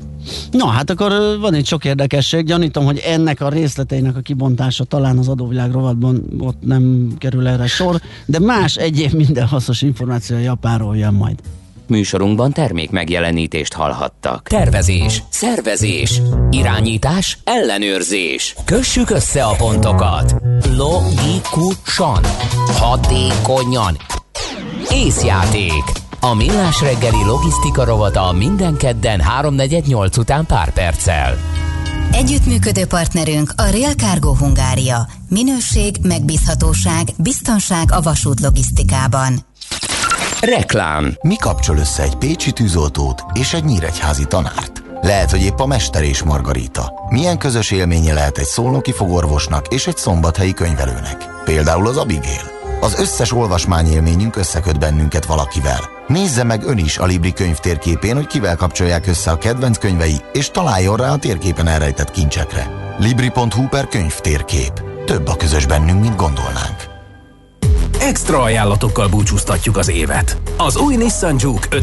Na, hát akkor van egy sok érdekesség. Gyanítom, hogy ennek a részleteinek a kibontása talán az adóvilág rovatban ott nem kerül erre sor, de más egyéb minden hasznos információ Japánról jön majd. Műsorunkban termék megjelenítést hallhattak. Tervezés, szervezés, irányítás, ellenőrzés. Kössük össze a pontokat. Logikusan, hatékonyan. Észjáték. A millás reggeli logisztika rovata minden kedden 3.48 után pár perccel. Együttműködő partnerünk a Real Cargo Hungária. Minőség, megbízhatóság, biztonság a vasút logisztikában. Reklám. Mi kapcsol össze egy pécsi tűzoltót és egy nyíregyházi tanárt? Lehet, hogy épp a Mester és Margarita. Milyen közös élménye lehet egy szolnoki fogorvosnak és egy szombathelyi könyvelőnek? Például az Abigail. Az összes olvasmányélményünk összeköt bennünket valakivel. Nézze meg ön is a Libri könyv térképén, hogy kivel kapcsolják össze a kedvenc könyvei, és találjon rá a térképen elrejtett kincsekre. Libri.hu per könyv térkép. Több a közös bennünk, mint gondolnánk. Extra ajánlatokkal búcsúztatjuk az évet. Az új Nissan Juke